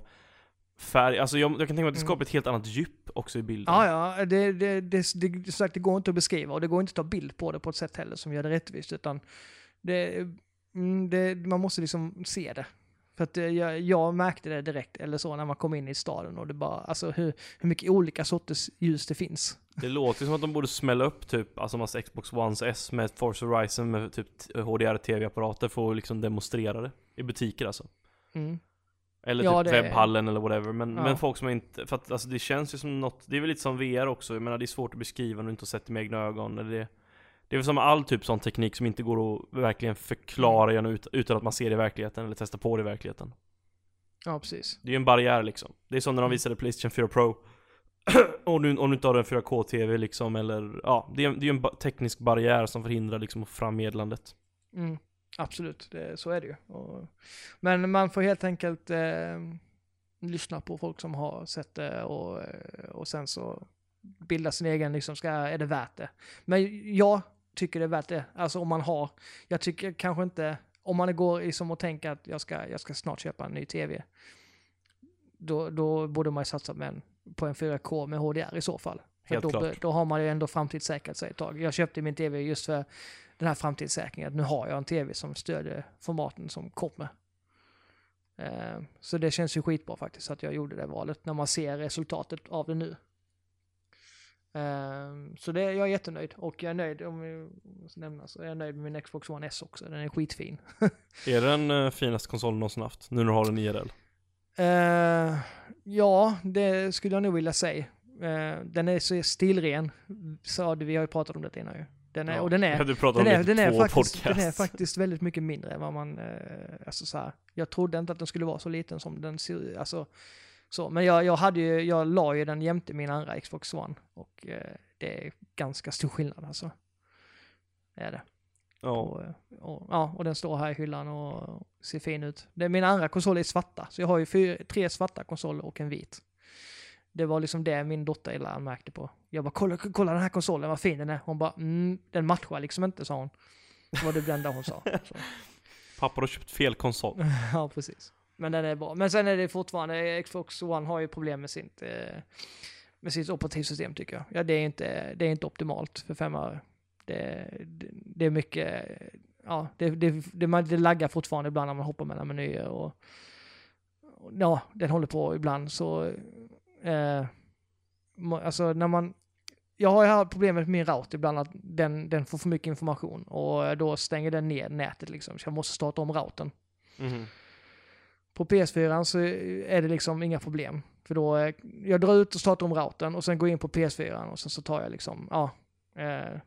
färg, alltså jag, jag kan tänka mig att det Mm. skapar ett helt annat djup också i bilden. Ja, ja, det, det, det, det, det, sagt, det går inte att beskriva och det går inte att ta bild på det på ett sätt heller som gör det rättvist, utan det, mm, det, man måste liksom se det. För att eh, jag, jag märkte det direkt, eller så, när man kom in i staden och det bara, alltså hur, hur mycket olika sorters ljus det finns. Det låter som att de borde smälla upp typ, alltså massa Xbox One S med Forza Horizon med typ HDR-TV-apparater för att liksom demonstrera det. I butiker alltså. Mm. Eller Ja, typ webbhallen eller whatever. Men, Ja. men folk som inte, för att alltså det känns ju som något, det är väl lite som VR också. Jag menar det är svårt att beskriva när du inte har sett det med egna ögon. Eller det, det är väl som all typ sån teknik som inte går att verkligen förklara genom, ut, utan att man ser det i verkligheten eller testar på det i verkligheten. Ja, precis. Det är ju en barriär liksom. Det är som när de Mm. visade Playstation 4 Pro. om, du, om du inte har en 4K-TV liksom, eller ja, det är, det är ju en teknisk barriär som förhindrar liksom att få fram meddelandet. Mm, absolut, det, så är det ju. Och, men man får helt enkelt eh, lyssna på folk som har sett det och, och sen så bilda sin egen, liksom, ska, är det värt det? Men jag tycker det är värt det, alltså om man har, jag tycker kanske inte, om man går liksom och tänker att jag ska, jag ska snart köpa en ny tv, då, då borde man ju satsa med en, på en 4K med HDR i så fall. För Helt då, klart. då har man ju ändå framtidssäkrat sig ett tag. Jag köpte min tv just för den här framtidssäkringen. Nu har jag en tv som stödjer formaten som kommer. Eh, så det känns ju skitbra faktiskt att jag gjorde det valet när man ser resultatet av det nu. Eh, så det, jag är jättenöjd och jag är nöjd, om jag nämna, så är jag nöjd med min Xbox One S också. Den är skitfin. Är det den uh, finaste konsolen någonsin haft? Nu när du har den IRL? Eh, ja, det skulle jag nog vilja säga. Eh, den är så stilren, du, vi har ju pratat om det innan ju. Den är, och den är, om den är, den, är faktiskt, den är faktiskt väldigt mycket mindre än vad man, eh, alltså så här, jag trodde inte att den skulle vara så liten som den ser alltså, så, men jag, jag hade ju, jag la ju den jämte min andra Xbox One och eh, det är ganska stor skillnad alltså. Det är det. Ja. Och, eh, och, ja, och den står här i hyllan och ser fin ut. Det, min andra konsol är svarta, så jag har ju fyra, tre svarta konsoler och en vit. Det var liksom det min dotter Ella anmärkte på. Jag bara, kolla, kolla den här konsolen, vad fin den är. Hon bara, mm, den matchar liksom inte, sa hon. Det var det enda hon sa. Så. Pappa har köpt fel konsol. Ja, precis. Men den är bra. Men sen är det fortfarande, eh, Xbox One har ju problem med sitt, eh, med sitt operativsystem tycker jag. Ja, det är inte, det är inte optimalt för fem öre. Det, det, det är mycket, ja, det, det, det, man- det laggar fortfarande ibland när man hoppar mellan menyer och, och ja, den håller på ibland så, eh, alltså när man, jag har ju haft problemet med min router ibland att den, den får för mycket information och då stänger den ner nätet liksom, så jag måste starta om routern. Mm. På PS4 så är det liksom inga problem. För då, eh, jag drar ut och startar om routern och sen går jag in på PS4 och sen så tar jag liksom, ja, eh,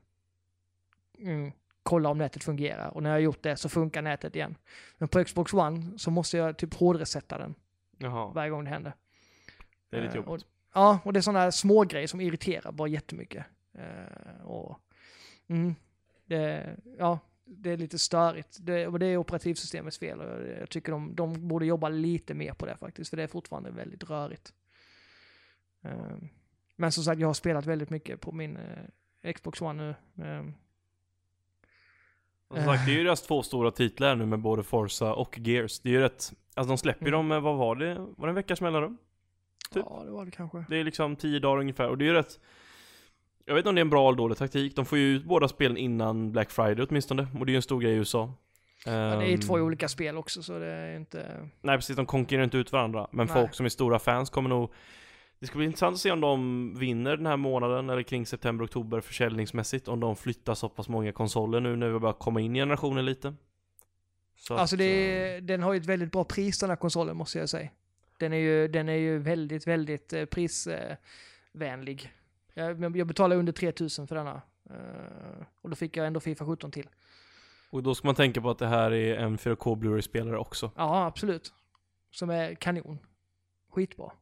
mm, kolla om nätet fungerar. Och när jag har gjort det så funkar nätet igen. Men på Xbox One så måste jag typ hårdresetta den Jaha, varje gång det händer. det är lite Eh, och, jobbigt. ja, och det är sådana små grejer som irriterar bara jättemycket. Eh, och, mm, det, ja, det är lite störigt. Det, och det är operativsystemets fel. Och jag tycker de, de borde jobba lite mer på det faktiskt, för det är fortfarande väldigt rörigt. Eh, men som sagt, jag har spelat väldigt mycket på min eh, Xbox One nu. Eh, Och som sagt, det är ju deras två stora titlar nu med både Forza och Gears. Det är ju rätt, alltså de släpper ju Mm. dem med, vad var det? Var det en veckas mellanrum? Typ. Ja, det var det kanske. Det är liksom 10 dagar ungefär, och det är ju rätt Jag vet inte om det är en bra eller dålig taktik, de får ju ut båda spelen innan Black Friday åtminstone, och det är ju en stor grej i USA Ja, det är ju Ehm, två olika spel också, så det är inte... Nej precis, de konkurrerar inte ut varandra, men Nej. folk som är stora fans kommer nog Det ska bli intressant att se om de vinner den här månaden, eller kring september-oktober försäljningsmässigt, om de flyttar så pass många konsoler nu när vi börjar komma in i generationen lite så Alltså att, det eh, är, den har ju ett väldigt bra pris den här konsolen måste jag säga. Den är ju, den är ju väldigt, väldigt eh, prisvänlig. Jag, jag betalade under 3000 för denna. Eh, och då fick jag ändå Fifa 17 till. Och då ska man tänka på att det här är en 4K Blu-ray-spelare också Ja, absolut. Som är kanon. Skitbra.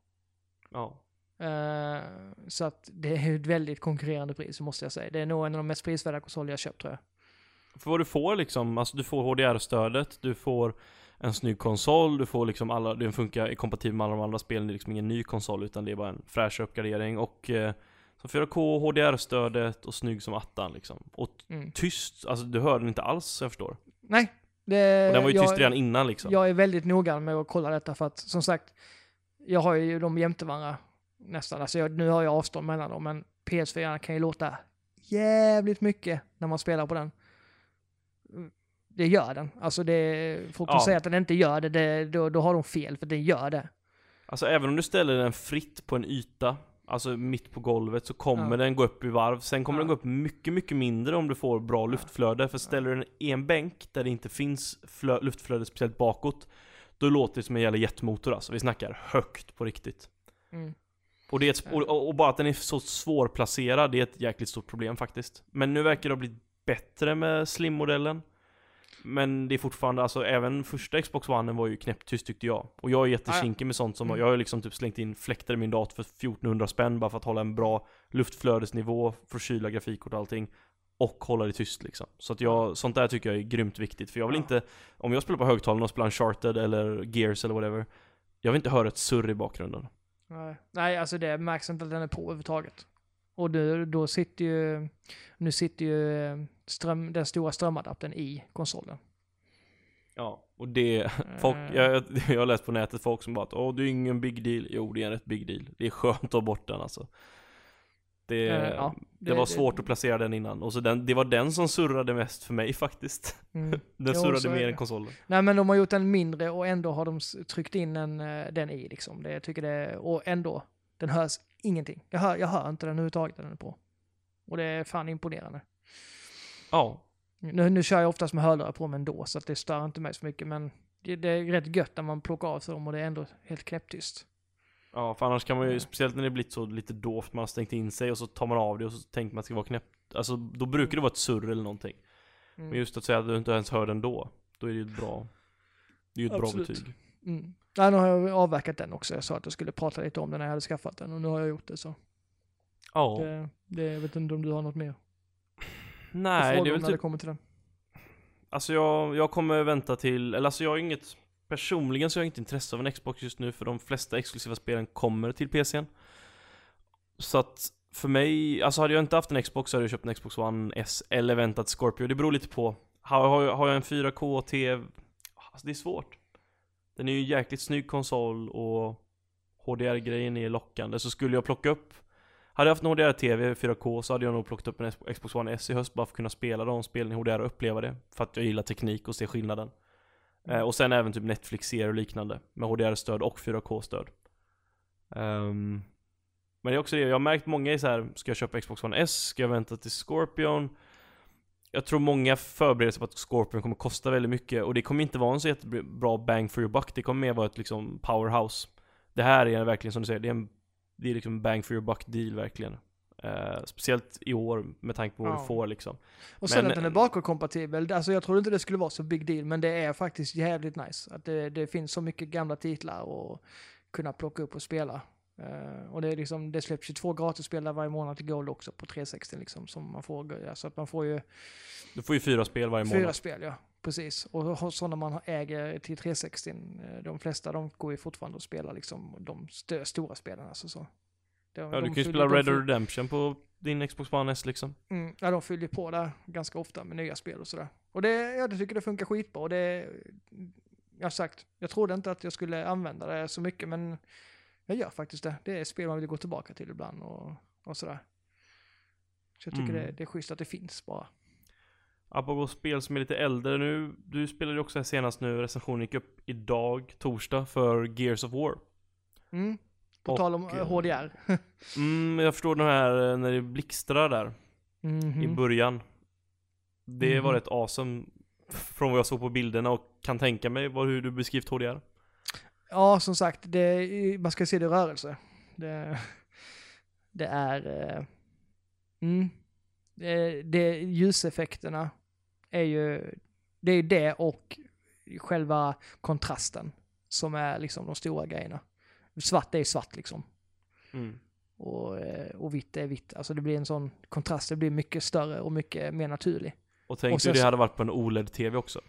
Ja Eh, så att det är ett väldigt konkurrerande pris måste jag säga. Det är nog en av de mest prisvärda konsoler jag köpt tror jag. För vad du får liksom, alltså du får HDR-stödet, du får en snygg konsol, du får liksom alla, den funkar kompatibel med alla de andra spelen, det är liksom ingen ny konsol utan det är bara en fräsch uppgradering och eh, så 4K, HDR-stödet och snygg som attan liksom. Och Mm. tyst, alltså du hör den inte alls jag förstår. Nej. Det, Och den var ju jag- tyst redan innan liksom. Jag är väldigt noga med att kolla detta för att som sagt, jag har ju dem jämte varandra nästan. Alltså jag, nu har jag avstånd mellan dem, men PS4 kan ju låta jävligt mycket när man spelar på den. Det gör den. Alltså det, folk som Ja. säger att den inte gör det, det då, då har de fel, för den gör det. Alltså även om du ställer den fritt på en yta, alltså mitt på golvet, så kommer Ja. den gå upp i varv. Sen kommer Ja. den gå upp mycket, mycket mindre om du får bra luftflöde. För ställer du den i en bänk där det inte finns flö- luftflöde speciellt bakåt, då låter det som en jävla jetmotor alltså. Vi snackar högt på riktigt. Mm. Och, det ett, och, och- och bara att den är så svårplacerad, det är ett jäkligt stort problem faktiskt. Men nu verkar det ha blivit bättre med slim-modellen. Men det är fortfarande, alltså även första Xbox One var ju knäpptyst tyckte jag. Och jag är jättekinkig med sånt som, Mm. jag har liksom typ slängt in fläktar i min dator för 1400 spänn bara för att hålla en bra luftflödesnivå, för att kyla grafikkort och allting. Och hålla det tyst liksom. Så att jag, sånt där tycker jag är grymt viktigt. För jag vill inte, om jag spelar på högtalarna och spelar Uncharted eller Gears eller whatever. Jag vill inte höra ett surr i bakgrunden. Nej. Nej, alltså det märks inte att den är på överhuvudtaget. Och då, då sitter ju, nu sitter ju ström, den stora strömadaptern i konsolen. Ja, och det, folk, Eh, jag, jag, har läst på nätet folk som bara att Åh, det är ingen big deal. Jo, det är en rätt big deal. Det är skönt att ha bort den alltså. Det, Eh, ja, det, var svårt att placera den innan. Och så den, det var den som surrade mest för mig faktiskt. Mm. Den surrade mer det. än konsolen. Nej men de har gjort den mindre och ändå har de tryckt in en, eh, den i liksom. Det, jag tycker det, och ändå, den hörs ingenting. Jag hör, jag hör inte den överhuvudtaget när den är på. Och det är fan imponerande. Ja, Nu, nu kör jag oftast med hörlurar på mig ändå, så att det stör inte mig så mycket. Men det, det är rätt gött när man plockar av sig dem och det är ändå helt knäpptyst. ja, för annars kan man ju, Mm. speciellt när det blivit så lite dovt, man har stängt in sig och så tar man av det och så tänker man att det ska vara knäppt. Alltså, då brukar det vara ett surr eller någonting. Mm. Men just att säga att du inte ens hör den då, då är det ju ett bra, det är ju ett Absolut. bra betyg. Mm. Nej, nu har jag avverkat den också. Jag sa att jag skulle prata lite om den när jag hade skaffat den och nu har jag gjort det så. Ja, Det, det, jag vet inte om du har något mer nej det är väl typ kommer till den. Alltså jag, jag kommer vänta till, eller alltså jag har inget Personligen så har jag inte intresse av en Xbox just nu för de flesta exklusiva spelen kommer till PCn Så att för mig, alltså hade jag inte haft en Xbox så hade jag köpt en Xbox One S eller väntat Scorpio, det beror lite på Har, har, jag, har jag en 4K TV, alltså det är svårt den är ju en jäkligt snygg konsol och HDR-grejen är lockande så skulle jag plocka upp hade jag haft en HDR-TV 4K så hade jag nog plockat upp en Xbox One S i höst bara för att kunna spela de spelen i HDR och uppleva det. För att jag gillar teknik och ser skillnaden. Eh, och sen även typ Netflix-serier och liknande med HDR-stöd och 4K-stöd. Um, ehm, men det är också det, jag har märkt många är så här, ska jag köpa Xbox One S? Ska jag vänta till Scorpion? Jag tror många förbereder sig på att Scorpion kommer kosta väldigt mycket och det kommer inte vara en så jättebra bang for your buck. Det kommer mer vara ett liksom powerhouse. Det här är verkligen som du säger, det är en det är liksom bang for your buck deal verkligen. Eh, speciellt i år med tanke på vad Ja. du får liksom. Och sen Men- att den är bakåtkompatibel. Alltså jag trodde inte det skulle vara så big deal, men det är faktiskt jävligt nice. Att det, det finns så mycket gamla titlar och kunna plocka upp och spela. Eh, och det är liksom, det släpps ju två gratisspel där varje månad till Gold också på 360 liksom, som man får, alltså att man får ju Du får ju fyra spel varje fyra månad. spel, ja. Precis. Och sådana man äger till 360, eh, de flesta de går ju fortfarande att spela liksom de st- stora spelen alltså så. De, Ja, de du kan ju spela Red Dead Redemption på din Xbox One S liksom. Mm, ja, de fyller på där ganska ofta med nya spel och sådär. Och det, ja, jag tycker det funkar skitbra. Och det, jag har sagt, jag trodde inte att jag skulle använda det så mycket, men jag gör faktiskt det. Det är spel man vill gå tillbaka till ibland och, och sådär. Så jag tycker Mm. det, det är schysst att det finns bara. Apropå spel som är lite äldre nu, du spelade ju också här senast nu, recensionen gick upp idag, torsdag, för Gears of War. Mm. På Och, tal om eh, eh, HDR. Mm, jag förstår den här eh, när det blixtrar där Mhm. i början. Det var Mhm. rätt awesome från vad jag såg på bilderna och kan tänka mig vad, hur du beskrivit HDR. Ja, som sagt, det, man ska se det i rörelse. Det, det är... eh, Mm, det, det, ljuseffekterna är ju... Det är det och själva kontrasten som är liksom de stora grejerna. Svart är svart liksom. Mm. Och, eh, och vitt är vitt. Alltså det blir en sån kontrast, det blir mycket större och mycket mer naturlig. Och tänk Och det så- hade varit på en OLED-TV också.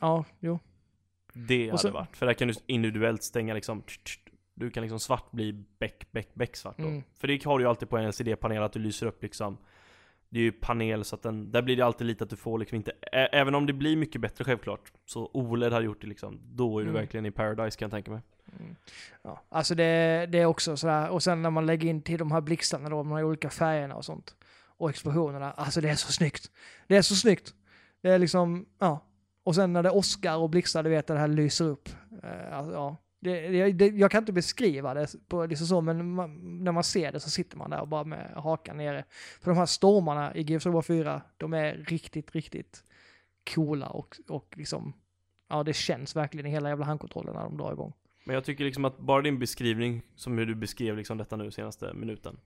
Ja, jo. Det hade så- varit. För där kan du individuellt stänga liksom Du kan liksom svart bli bäck, bäck, bäck svart då. Mm. För det har du ju alltid på en LCD-panel att du lyser upp liksom Det är ju panel så att den, där blir det alltid lite att du får liksom inte ä- Även om det blir mycket bättre självklart Så OLED har gjort det liksom Då är du Mm. verkligen i paradise kan jag tänka mig Ja, alltså det, det är också sådär, och sen när man lägger in till de här blixtarna då, de här olika färgerna och sånt. Och explosionerna, alltså det är så snyggt. Det är så snyggt. Det är liksom, ja. Och sen när det åskar och blixtar, du vet, det här lyser upp. Eh, alltså, ja. Det, det, det, jag kan inte beskriva det på liksom så, men man, när man ser det så sitter man där och bara med hakan nere. För de här stormarna i Gears of War 4, de är riktigt, riktigt coola och, och liksom, ja det känns verkligen i hela jävla handkontrollen när de drar igång. Men jag tycker liksom att bara din beskrivning, som hur du beskrev liksom detta nu senaste minuten.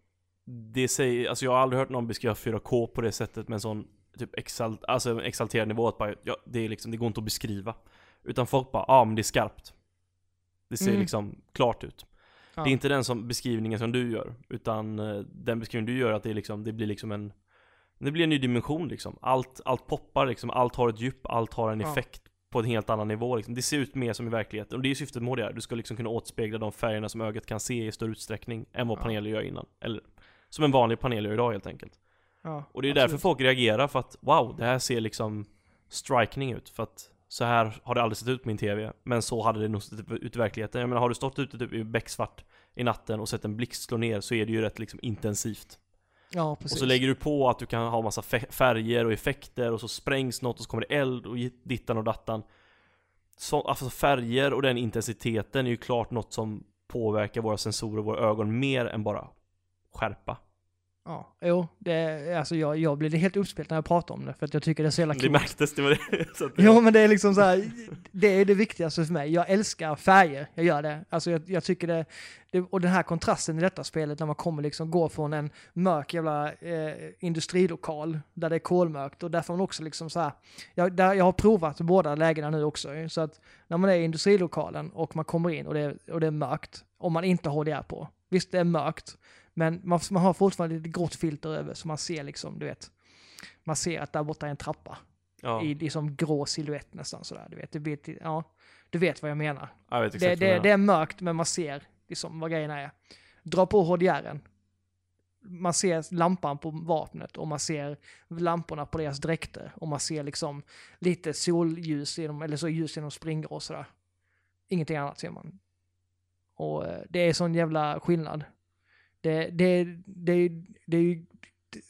Det säger, alltså jag har aldrig hört någon beskriva 4K på det sättet med en sån typ exalt, alltså exalterad nivå att bara, ja, det är liksom, det går inte att beskriva. Utan folk bara, ja ah, men det är skarpt. Det ser mm. liksom klart ut. Ja. Det är inte den som beskrivningen som du gör, utan uh, den beskrivningen du gör att det är liksom, det blir liksom en det blir en ny dimension liksom. Allt, allt poppar liksom, allt har ett djup, allt har en ja. effekt på en helt annan nivå liksom. Det ser ut mer som i verkligheten. Och det är syftet med HDR. Du ska liksom kunna återspegla de färgerna som ögat kan se i större utsträckning än vad ja. paneler gör innan. Eller som en vanlig panel gör idag helt enkelt. Ja, och det är absolut. därför folk reagerar för att wow, det här ser liksom striking ut. För att så här har det aldrig sett ut på min TV. Men så hade det nog sett ut i verkligheten. Jag menar, har du stått ute typ i becksvart i natten och sett en blixt slå ner så är det ju rätt liksom intensivt. Ja, precis. Och så lägger du på att du kan ha massa färger och effekter och så sprängs något och så kommer det eld och dittan och dattan. Så, alltså färger och den intensiteten är ju klart något som påverkar våra sensorer och våra ögon mer än bara skärpa. Ja, jo, det, alltså jag, jag blir helt uppspelt när jag pratar om det för att jag tycker det är så jävla coolt. Det märktes, det var det. Så det... Jo, men det är liksom så här, det är det viktigaste för mig. Jag älskar färger, jag gör det. Alltså jag, jag tycker det, det, och den här kontrasten i detta spelet när man kommer liksom gå från en mörk jävla eh, industrilokal där det är kolmörkt och där får man också liksom så här, jag, där, jag har provat båda lägena nu också, så att när man är i industrilokalen och man kommer in och det, och det är mörkt, om man inte har HDR på, visst det är mörkt, men man, man har fortfarande lite grått filter över så man ser liksom, du vet, man ser att där borta är en trappa. Ja. I, i som grå silhuett nästan sådär, du vet. Det blir, ja, du vet vad jag menar. Jag det, det, det, är mörkt men man ser liksom vad grejerna är. Dra på HDRen. Man ser lampan på vapnet och man ser lamporna på deras dräkter och man ser liksom lite solljus genom, eller så ljus genom springor och sådär. Ingenting annat ser man. Och eh, det är sån jävla skillnad. Det, det, det, det är ju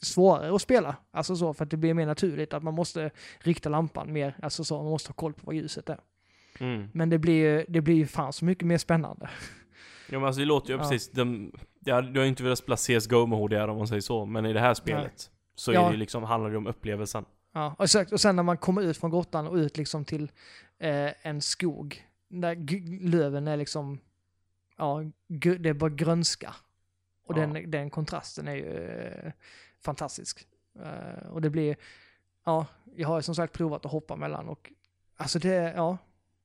svårare att spela, alltså så, för att det blir mer naturligt att man måste rikta lampan mer, alltså så, man måste ha koll på vad ljuset är. Mm. Men det blir ju, det blir ju fan så mycket mer spännande. Ja men alltså det låter ju ja. precis, de, ja, du har ju inte velat spela CSGO med HDR om man säger så, men i det här spelet Nej. så ja. är det liksom, handlar det om upplevelsen. Ja, och, så, och sen när man kommer ut från grottan och ut liksom till eh, en skog, där löven är liksom, ja, det är bara grönska. Och ja. den, den kontrasten är ju eh, fantastisk. Uh, och det blir, ja, jag har som sagt provat att hoppa mellan och alltså det, ja,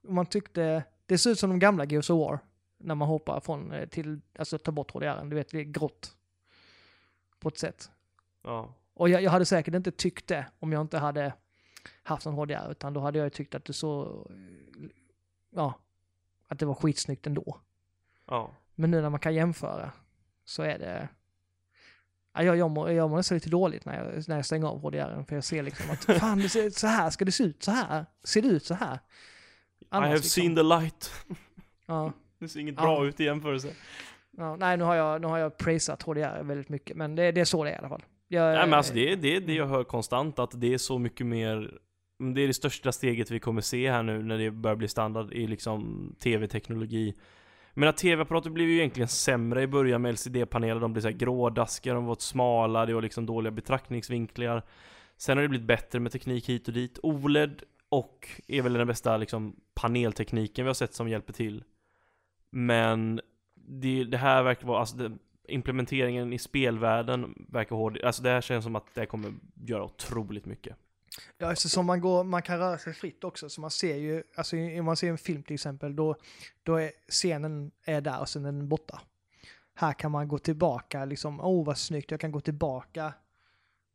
man tyckte, det ser ut som de gamla Gears of War. När man hoppar från eh, till, alltså ta bort HDR, du vet, det är grått. På ett sätt. Ja. Och jag, jag hade säkert inte tyckt det om jag inte hade haft en HDR, utan då hade jag tyckt att det så, ja, att det var skitsnyggt ändå. Ja. Men nu när man kan jämföra så är det... Ja, jag, jag, mår, jag mår nästan lite dåligt när jag, när jag stänger av HDR för jag ser liksom att fan, det ser, så här ska det se ut, så här. Ser det ut så här? Annars, I have liksom, seen the light. Ja. Det ser inget ja. bra ut i jämförelse. Ja, nej, nu har jag, nu har jag prisat HDR väldigt mycket, men det, det är så det är i alla fall. Jag, nej, men alltså det är det, det jag hör konstant, att det är så mycket mer det är det största steget vi kommer se här nu när det börjar bli standard i liksom tv-teknologi men att tv-apparater blev ju egentligen sämre i början med LCD-paneler, de blev så här grådaskiga, de var smala, det var liksom dåliga betraktningsvinklar. Sen har det blivit bättre med teknik hit och dit. OLED och är väl den bästa liksom paneltekniken vi har sett som hjälper till. Men det, det här verkar vara, alltså det, implementeringen i spelvärlden verkar hård. Alltså det här känns som att det kommer göra otroligt mycket. Ja, eftersom man, går, man kan röra sig fritt också, så man ser ju, alltså om man ser en film till exempel, då, då är scenen är där och sen är den borta. Här kan man gå tillbaka, liksom, åh oh, vad snyggt, jag kan gå tillbaka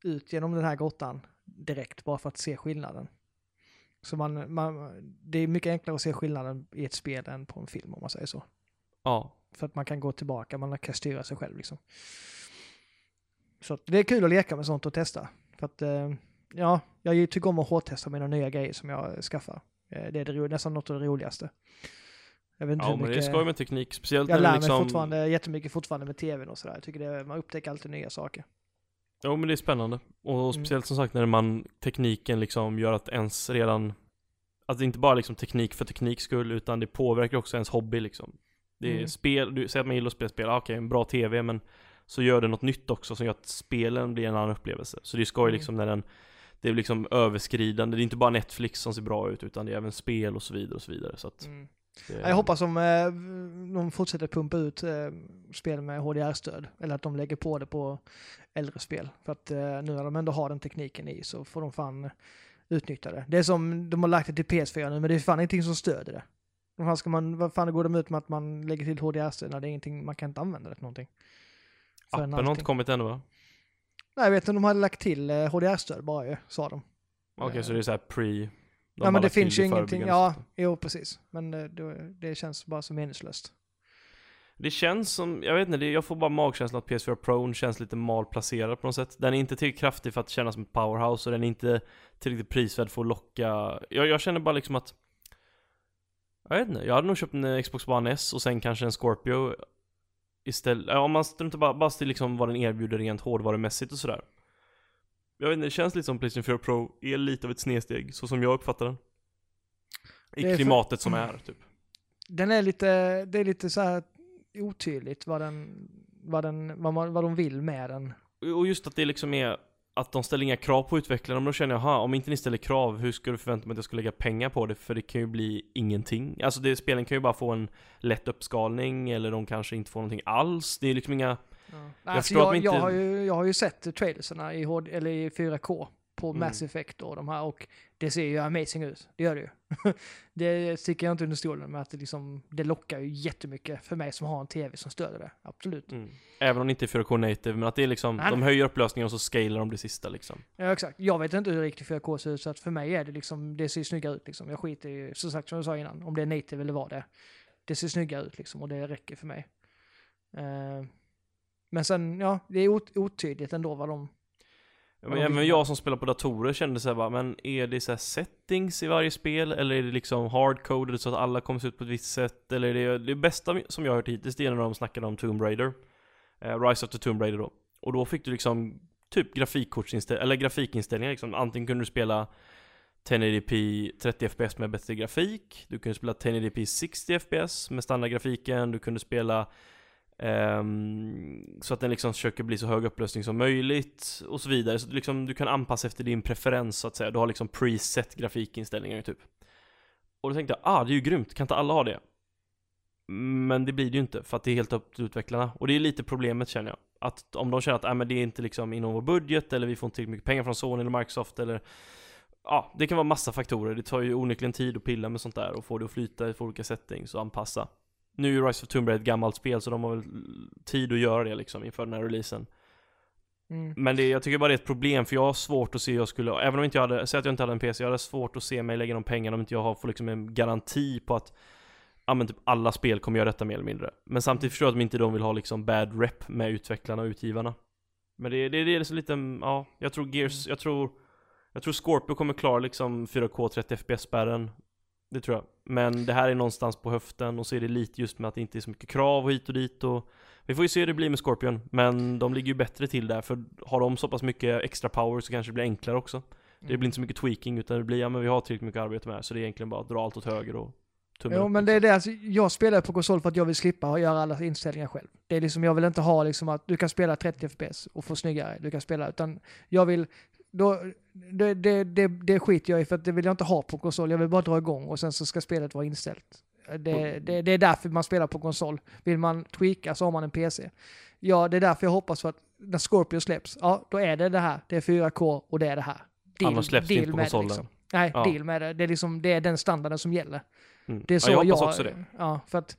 ut genom den här grottan direkt bara för att se skillnaden. Så man, man, det är mycket enklare att se skillnaden i ett spel än på en film om man säger så. Ja. För att man kan gå tillbaka, man kan styra sig själv liksom. Så det är kul att leka med sånt och testa. För att eh, ja, jag tycker om att hårdtesta mina nya grejer som jag skaffar. Eh, det är det, nästan något av det roligaste. Jag vet inte Ja hur men det mycket... är skoj med teknik, speciellt jag när lär det mig liksom... fortfarande jättemycket fortfarande med tvn och sådär. Jag tycker det, man upptäcker alltid nya saker. Jo men det är spännande. Och Mm. speciellt som sagt när man, tekniken liksom gör att ens redan Att det inte bara liksom teknik för tekniks skull utan det påverkar också ens hobby liksom. Det är Mm. spel, du säger att man gillar att spela spel, ah, okej en bra TV men Så gör det något nytt också som gör att spelen blir en annan upplevelse. Så det är skoj Mm. liksom när den Det är liksom överskridande, det är inte bara Netflix som ser bra ut utan det är även spel och så vidare och så vidare så att Mm. Ja, Jag hoppas de, eh, de fortsätter pumpa ut eh, spel med HDR-stöd. Eller att de lägger på det på äldre spel. För att eh, nu när de ändå har den tekniken i så får de fan utnyttja det. Det är som, de har lagt det till PS4 nu men det är fan ingenting som stöder det. Vad fan, ska man, vad fan går de ut med att man lägger till HDR-stöd när det är ingenting, man kan inte använda det till någonting? Appen har inte kommit ännu va? Nej jag vet inte de hade lagt till eh, HDR-stöd bara ju, sa de. Okej Eh. så det är såhär pre de ja men det finns ju ingenting, ja, jo precis. Men eh, det, det känns bara så meningslöst. Det känns som, jag vet inte, jag får bara magkänslan att PS4 Pro känns lite malplacerad på något sätt. Den är inte tillräckligt kraftig för att kännas som ett powerhouse och den är inte tillräckligt prisvärd för att locka. Jag, jag känner bara liksom att Jag vet inte, jag hade nog köpt en eh, Xbox One S och sen kanske en Scorpio Istället, om man struntar bara, bara till liksom vad den erbjuder rent hårdvarumässigt och sådär. Jag vet inte, det känns lite som Playstation 4 Pro är lite av ett snedsteg, så som jag uppfattar den. I är för- klimatet som är, typ. Den är lite, det är lite så här otydligt vad den, vad den, vad, man, vad de vill med den. Och just att det liksom är att de ställer inga krav på utvecklarna, men då känner jag, ha, om inte ni ställer krav, hur ska du förvänta mig att jag ska lägga pengar på det? För det kan ju bli ingenting. Alltså det, spelen kan ju bara få en lätt uppskalning, eller de kanske inte får någonting alls. Det är liksom inga... Ja. Jag Alltså jag, jag, inte- har ju, jag har ju sett trailersarna i, HD, eller i 4K på Mm. Mass Effect och de här och det ser ju amazing ut. Det gör det ju. det sticker jag inte under stolen med att det liksom, det lockar ju jättemycket för mig som har en tv som stöder det. Absolut. Mm. Även om det inte är 4K native, men att det är liksom, Nej. de höjer upplösningen och så scalar de det sista liksom. Ja exakt. Jag vet inte hur riktigt 4K ser ut så att för mig är det liksom, det ser snyggare ut liksom. Jag skiter i, som sagt som jag sa innan, om det är native eller vad det är. Det ser snyggare ut liksom och det räcker för mig. Eh, men sen, ja, det är ot- otydligt ändå vad de... Ja, men även jag som spelar på datorer kände såhär bara, men är det så här settings i varje spel? Eller är det liksom hardcoded så att alla kommer se ut på ett visst sätt? Eller är det, det bästa som jag har hört hittills, det är när de snackade om Tomb Raider. Eh, Rise of the Tomb Raider då. Och då fick du liksom typ grafikkortsinställningar, eller grafikinställningar liksom. Antingen kunde du spela 1080p 30 fps med bättre grafik, du kunde spela 1080p 60 fps med standardgrafiken, du kunde spela Um, så att den liksom försöker bli så hög upplösning som möjligt och så vidare. Så liksom, du kan anpassa efter din preferens så att säga. Du har liksom preset grafikinställningar typ. Och då tänkte jag, ah det är ju grymt, kan inte alla ha det? Men det blir det ju inte, för att det är helt upp till utvecklarna. Och det är lite problemet känner jag. Att om de känner att, ah, men det är inte liksom inom vår budget, eller vi får inte tillräckligt mycket pengar från Sony eller Microsoft, eller Ja, det kan vara massa faktorer. Det tar ju onekligen tid att pilla med sånt där och få det att flyta i olika settings och anpassa. Nu är Rise of Tomb Raider ett gammalt spel så de har väl tid att göra det liksom inför den här releasen. Mm. Men det, jag tycker bara det är ett problem för jag har svårt att se hur jag skulle, även om inte jag hade, säg att jag inte hade en PC, jag hade svårt att se mig lägga de pengarna om inte jag har, får liksom en garanti på att Ja men typ alla spel kommer göra detta mer eller mindre. Men samtidigt förstår jag att de inte de vill ha liksom bad rep med utvecklarna och utgivarna. Men det, det, det är så lite, ja, jag tror Gears, jag tror Jag tror Scorpio kommer klara liksom 4K 30 FPS spärren Det tror jag. Men det här är någonstans på höften och så är det lite just med att det inte är så mycket krav och hit och dit och Vi får ju se hur det blir med Scorpion, men de ligger ju bättre till där för har de så pass mycket extra power så kanske det blir enklare också. Det blir inte så mycket tweaking utan det blir, ja men vi har tillräckligt mycket arbete med det så det är egentligen bara att dra allt åt höger och tummen Jo upp, men det liksom. är det, alltså, jag spelar på konsol för att jag vill slippa göra alla inställningar själv. Det är liksom, jag vill inte ha liksom att du kan spela 30 FPS och få snyggare, du kan spela, utan jag vill, då, det, det, det, det skiter jag i för att det vill jag inte ha på konsol, jag vill bara dra igång och sen så ska spelet vara inställt. Det, det, det är därför man spelar på konsol. Vill man tweaka så har man en PC. Ja, det är därför jag hoppas för att när Scorpio släpps, ja då är det det här, det är 4K och det är det här. Annars släpps det inte på konsolen. liksom. Nej, Ja. deal med det. Det är, liksom, det är den standarden som gäller. Mm. Det är så ja, jag jag, hoppas också det. Ja, för att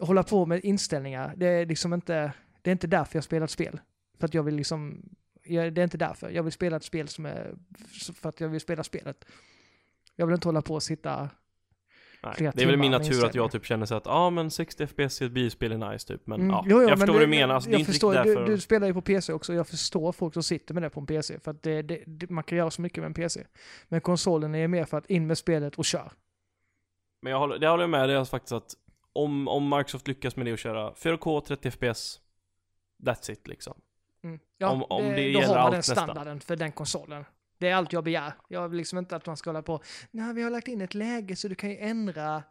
hålla på med inställningar, det är liksom inte, det är inte därför jag spelar ett spel. För att jag vill liksom, jag, det är inte därför. Jag vill spela ett spel som är, för att jag vill spela spelet. Jag vill inte hålla på och sitta, Nej. flera Det är väl min natur att jag typ känner så att, ja ah, men 60 FPS i ett biospel är nice typ. Men Mm, ja, jo, jo, jag men förstår vad du menar. Alltså, det är jag inte förstår, riktigt därför. du, du spelar ju på PC också, jag förstår folk som sitter med det på en PC. För att det, det, det, man kan göra så mycket med en PC. Men konsolen är mer för att in med spelet och kör. Men jag håller, det håller jag med dig alltså faktiskt att om, om Microsoft lyckas med det och köra 4K 30 FPS, that's it liksom. Mm. Ja, Om- om det då gäller har man den standarden för den konsolen. Det är allt jag begär. Jag vill liksom inte att man ska hålla på, nej vi har lagt in ett läge så du kan ju ändra,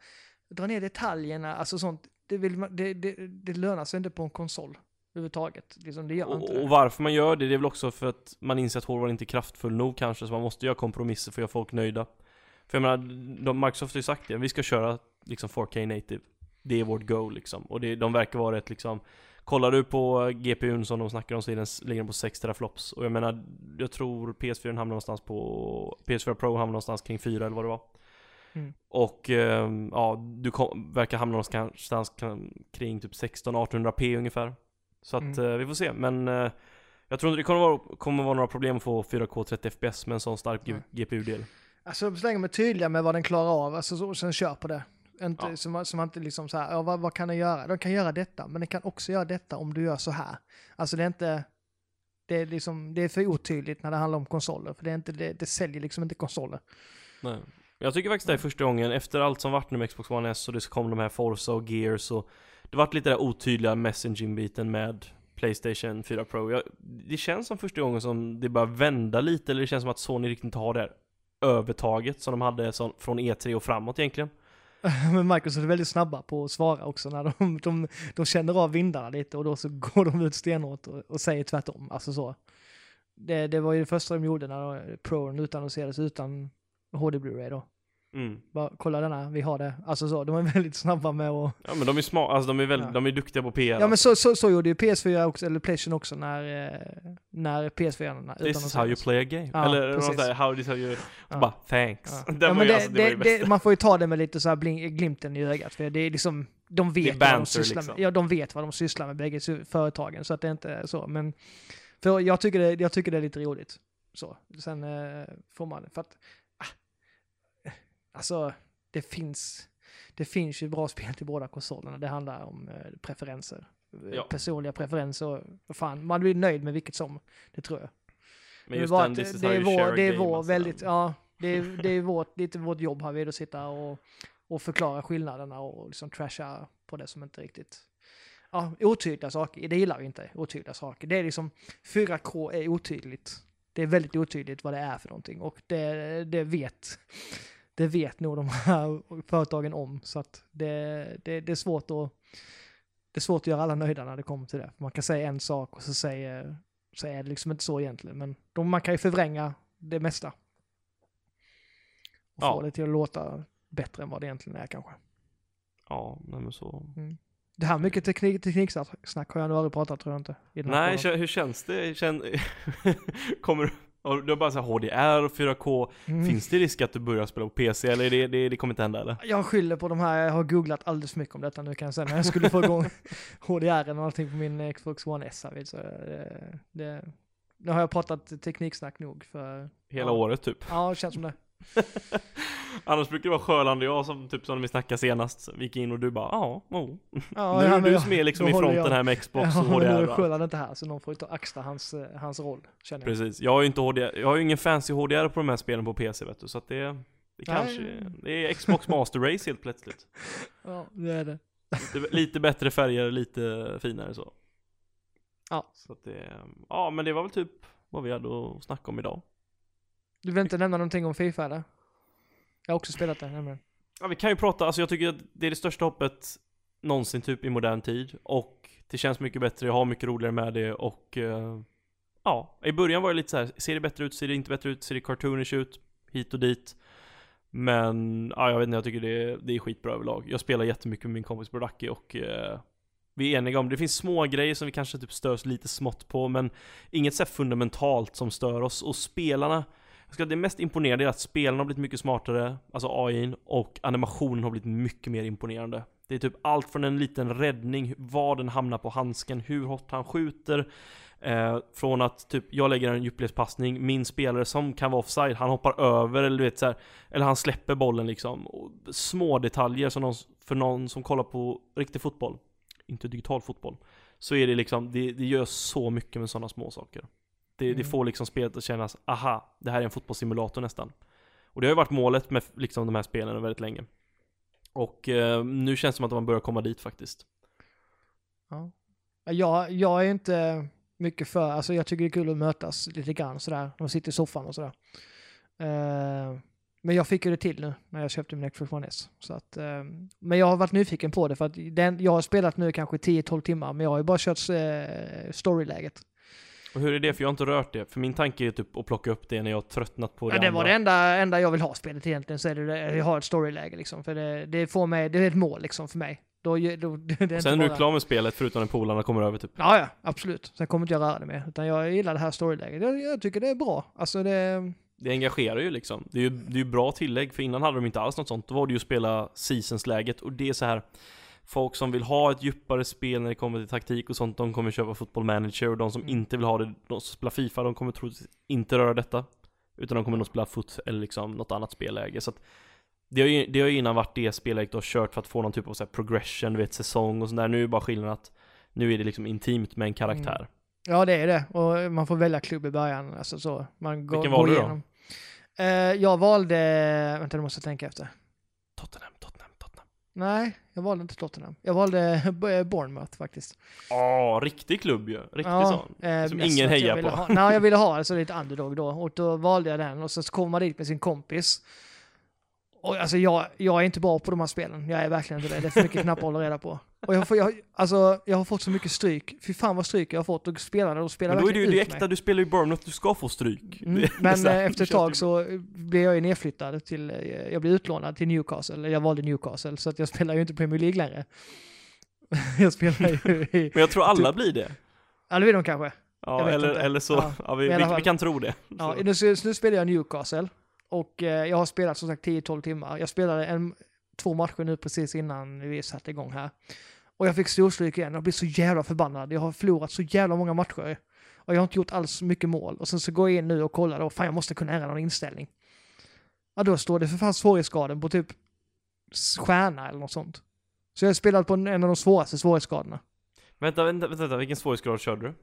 dra ner detaljerna, alltså sånt. Det, vill man, det, det, det lönar sig inte på en konsol överhuvudtaget. Liksom, det gör inte Och, och det. varför man gör det, det är väl också för att man inser att hårdvaran inte är kraftfull nog kanske, så man måste göra kompromisser för att göra folk nöjda. För jag menar, de, Microsoft har ju sagt det, vi ska köra liksom 4K native. Det är vårt goal liksom. Och det, de verkar vara rätt liksom Kollar du på GPUn som de snackar om så den, ligger den på 6 teraflops. Och jag menar, jag tror PS4 hamnar någonstans på PS4 Pro hamnar någonstans kring 4 eller vad det var. Mm. Och ehm, ja, du kom, verkar hamna någonstans kring typ 16-1800p ungefär. Så att Mm. eh, vi får se, men eh, jag tror inte det kommer vara, kommer vara några problem att få 4K 30 FPS med en sån stark. GPU-del. Alltså så länge de är tydliga med vad den klarar av, alltså så, sen kör på det. Inte, Ja. så man inte liksom så här, ja, vad, vad kan den göra? Den kan göra detta, men den kan också göra detta om du gör så här. Alltså det är inte, det är liksom, det är för otydligt när det handlar om konsoler, för det är inte, det, det säljer liksom inte konsoler. Nej. Jag tycker faktiskt det är första gången, efter allt som varit nu med Xbox One S och det kom de här Forza och Gears och Det vart lite där otydliga messaging-biten med Playstation 4 Pro. Jag, det känns som första gången som det börjar vända lite, eller det känns som att Sony riktigt inte har det här övertaget som de hade som, från E3 och framåt egentligen. Men Microsoft är väldigt snabba på att svara också när de, de, de känner av vindarna lite och då så går de ut stenhårt och, och säger tvärtom. Alltså så. Det, det var ju det första de gjorde när Pro utannonserades utan HD Blu-ray då. Mm. Bara kolla denna, vi har det. Alltså så, de är väldigt snabba med att... Ja men de är smart, alltså de är väldigt, Ja. de är duktiga på PR. Ja men så, så, så gjorde ju PS4 också, eller Playstation också när, eh, när PS4 This is how you play a game. Ja, Eller precis. där, how this how you... Ja. Bara thanks. Ja. Ja, men det, alltså, det, det, det man får ju ta det med lite så här bling, glimten i ögat, för det är liksom, de vet vad de banter, sysslar liksom. med. Ja, de vet vad de sysslar med, bägge företagen, så att det inte är så. Men för jag tycker det, jag tycker det är lite roligt. Så. Sen eh, får man, för att, alltså, det finns, det finns ju bra spel till båda konsolerna. Det handlar om eh, preferenser. Ja. Personliga preferenser. Fan, man blir nöjd med vilket som, det tror jag. Men Det just den, is det är vår, det är vår väldigt, ja, det är, det är vårt, lite vårt jobb här vid att sitta och, och förklara skillnaderna och liksom trasha på det som inte riktigt, ja, otydliga saker. Det gillar vi inte, otydliga saker. Det är liksom, 4K är otydligt. Det är väldigt otydligt vad det är för någonting och det, det vet, det vet nog de här företagen om så att det, det, det är svårt att det är svårt att göra alla nöjda när det kommer till det. Man kan säga en sak och så säger så är det liksom inte så egentligen. Men de, man kan ju förvränga det mesta. Och Ja. få det till att låta bättre än vad det egentligen är kanske. Ja, nej men så. Det här mycket teknik, tekniksnack har jag nog aldrig pratat tror jag inte. Nej, podden. hur känns det? Känn... Kommer och du har bara såhär HDR och 4K. Mm. Finns det risk att du börjar spela på PC eller det, det, det kommer inte hända eller? Jag skyller på de här, jag har googlat alldeles för mycket om detta nu kan jag säga. När jag skulle få igång HDR och allting på min Xbox One S. här Så det, det, nu har jag pratat tekniksnack nog för, Hela Ja. året typ. ja det känns som det. Annars brukar det vara Sjöland och jag som typ som vi snackade senast. Vi gick in och du bara ja, oh. Ja, Nu är men du som är liksom i fronten jag- här med Xbox Ja, och men nu HDR. är? Sjöland inte här så någon får ju ta axla hans, eh, hans roll, känner jag. Precis. Jag har ju inte HDR, jag har ju ingen fancy HDR på de här spelen på PC vet du, så att det, det Nej. kanske, det är Xbox Master Race helt plötsligt. Ja, det är det. Lite, lite bättre färger, lite finare så. Ja. Så att det, ja men det var väl typ vad vi hade att snacka om idag. Du vill inte nämna någonting om Fifa eller? Jag har också spelat det nämligen. Ja vi kan ju prata, alltså jag tycker att det är det största hoppet någonsin typ i modern tid. Och det känns mycket bättre, jag har mycket roligare med det och uh, Ja, i början var det lite så här, ser det bättre ut, ser det inte bättre ut, ser det cartoonish ut, hit och dit. Men, ja jag vet inte, jag tycker det är, det är skitbra överlag. Jag spelar jättemycket med min kompis Brodacki och uh, vi är eniga om, det finns små grejer som vi kanske typ störs lite smått på, men inget så här fundamentalt som stör oss. Och spelarna, ska, det mest imponerande är att spelarna har blivit mycket smartare, alltså AIn, och animationen har blivit mycket mer imponerande. Det är typ allt från en liten räddning, var den hamnar på handsken, hur hårt han skjuter, eh, från att typ jag lägger en djupledspassning, min spelare som kan vara offside, han hoppar över eller du vet så här, eller han släpper bollen liksom. Och små detaljer som någon, för någon som kollar på riktig fotboll, inte digital fotboll, så är det liksom, det, det gör så mycket med sådana små saker. Det, det Mm. får liksom spelet att kännas, aha, det här är en fotbollssimulator nästan. Och det har ju varit målet med liksom de här spelen väldigt länge. Och eh, nu känns det som att man börjar komma dit faktiskt. Ja. Jag, jag är inte mycket för, alltså jag tycker det är kul att mötas lite grann sådär. De sitter i soffan och sådär. Eh, men jag fick ju det till nu när jag köpte min Xbox One S. Så att, eh, men jag har varit nyfiken på det för att den, jag har spelat nu kanske 10-12 timmar men jag har ju bara kört eh, storyläget. Och hur är det? För jag har inte rört det. För min tanke är typ att plocka upp det när jag har tröttnat på det Ja, det andra. var det enda, enda jag vill ha spelet egentligen, så är det det, jag har ett storyläge liksom. För det, det får mig, det är ett mål liksom för mig. Då, då, det är Sen är du klar med spelet förutom när polarna kommer över typ. Ja, ja, absolut. Sen kommer inte jag röra det mer. Utan jag gillar det här storyläget. Jag, jag tycker det är bra. Alltså det... Det engagerar ju liksom. Det är ju, det är ju bra tillägg, för innan hade de inte alls något sånt. Då var det ju att spela seasonsläget och det är så här. Folk som vill ha ett djupare spel när det kommer till taktik och sånt, de kommer köpa football manager och de som Mm. inte vill ha det, de som spelar FIFA, de kommer troligtvis inte röra detta. Utan de kommer nog spela foot eller liksom något annat spelläge. Så att det har ju det har ju innan varit det spelläget du har kört för att få någon typ av så progression, du vet säsong och sånt där. Nu är det bara skillnaden att nu är det liksom intimt med en karaktär. Ja, det är det. Och man får välja klubb i början. Alltså så. Man går, Vilken valde du då? Eh, jag valde... Vänta, nu måste jag tänka efter. Tottenham, Tottenham. Nej, jag valde inte Tottenham. Jag valde B- Bournemouth faktiskt. Ja, riktig klubb ju. Riktig sån. eh, Som ingen hejar på. Ha, nej, jag ville ha alltså lite underdog då. Och då valde jag den. Och så kom man dit med sin kompis. Och alltså jag, jag är inte bra på de här spelen. Jag är verkligen inte det. Det är för mycket knappar att hålla reda på. Och jag, får, jag, alltså, jag har fått så mycket stryk. Fy fan vad stryk jag har fått. Och spelarna, de spelar Men då är det ju det mig. äkta, du spelar ju Bournemouth, du ska få stryk. Mm, Det- men eh, efter ett tag så blev jag ju nedflyttad till, eh, jag blev utlånad till Newcastle, jag valde Newcastle, så att jag spelar ju inte Premier League längre. jag spelar ju i, Men jag tror alla blir det. ja det vill de kanske. Ja, eller, inte. eller så, Ja, ja, vi, vi, vi kan tro det. Ja, nu, nu spelar jag Newcastle, och eh, jag har spelat som sagt 10-12 timmar. Jag spelade en, två matcher nu precis innan vi satte igång här. Och jag fick storstryk igen, jag blir så jävla förbannad. Jag har förlorat så jävla många matcher. Och jag har inte gjort alls mycket mål. Och sen så går jag in nu och kollar då, fan jag måste kunna ändra någon inställning. Ja, då står det för fan svårighetsgraden på typ stjärna eller något sånt. Så jag har spelat på en av de svåraste svårighetsgraderna. Vänta, vänta, vänta, vilken svårighetsgrad körde du?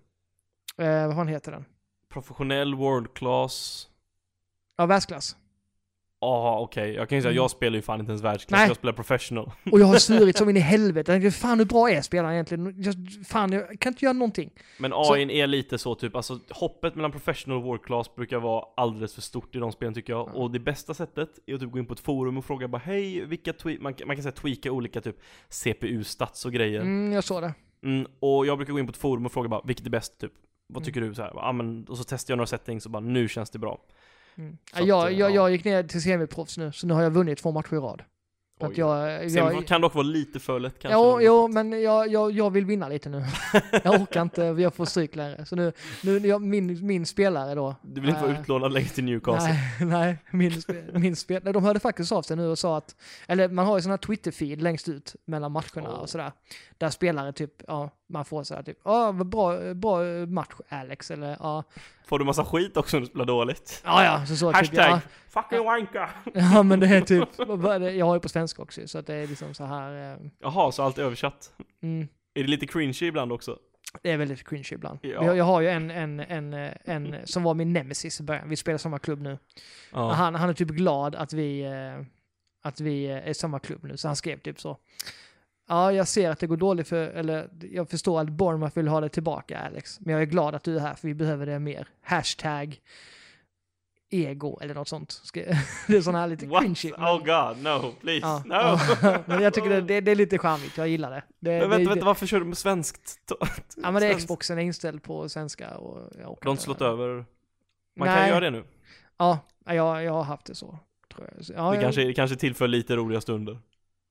Eh, vad fan heter den? Professionell, world class? Ja, världsklass. Ja, okej. Jag kan ju säga, Mm. jag spelar ju fan inte ens världsklass, Nej. jag spelar professional. Och jag har svurit som in i helvete. Jag tänkte, fan hur bra är spelaren egentligen? Jag, fan, jag kan inte göra någonting. Men AI är lite så typ, alltså hoppet mellan professional och world class brukar vara alldeles för stort i de spelen tycker jag. Ja. Och det bästa sättet är att typ gå in på ett forum och fråga bara hej, vilka tweak, man, man kan säga tweaka olika typ CPU-stats och grejer. Mm, jag såg det. Mm, och jag brukar gå in på ett forum och fråga bara, vilket är bäst typ? Vad Mm. tycker du? Så här, ja, men, och så testar jag några settings och bara, nu känns det bra. Mm. Jag, att, jag, ja. jag gick ner till semiproffs nu, så nu har jag vunnit två matcher i rad. Att jag, Sen jag, kan dock vara lite för lätt kanske. Jo, jo, men jag, jag, jag vill vinna lite nu. jag orkar inte, jag får stryk längre. Så nu, nu jag, min, min spelare då. Du vill inte vara eh, utlånad längre till Newcastle? Nej, nej, min, min spel, nej, de hörde faktiskt av sig nu och sa att, eller man har ju sån här Twitter-feed längst ut mellan matcherna Åh. och sådär. Där spelare typ, ja, man får sådär typ, ja, vad bra, bra match Alex, eller ja, Får du massa skit också när du spelar dåligt? ja, ja, så så typ, Hashtag ja, fucking wanka! ja, men det är typ, jag har ju på svenska också så att det är liksom så här, eh, Jaha, så allt är översatt? mm, Är det lite cringy ibland också? det är väldigt cringe ibland. Ja. Jag, jag har ju en, en, en, eh, en, som var min nemesis i början, vi spelar samma klubb nu. Ja. Han, han är typ glad att vi, eh, att vi eh, är i samma klubb nu, så han skrev typ så. Ja, jag ser att det går dåligt för, eller jag förstår att Bournemouth vill ha det tillbaka Alex, men jag är glad att du är här för vi behöver det mer. Hashtag ego eller något sånt. Det är sån här lite cringy. men- Oh god, no, please, ja, no! ja. men jag tycker det, det, det är lite charmigt, jag gillar det. det, Men det, vänta, det vänta, varför kör du med svenskt? Ja men det är. Xboxen är inställd på svenska och jag inte- slått över? Man Nej. kan göra det nu? Ja, jag, jag har haft det så. Tror jag. Ja, Det jag- kanske, det kanske tillför lite roliga stunder.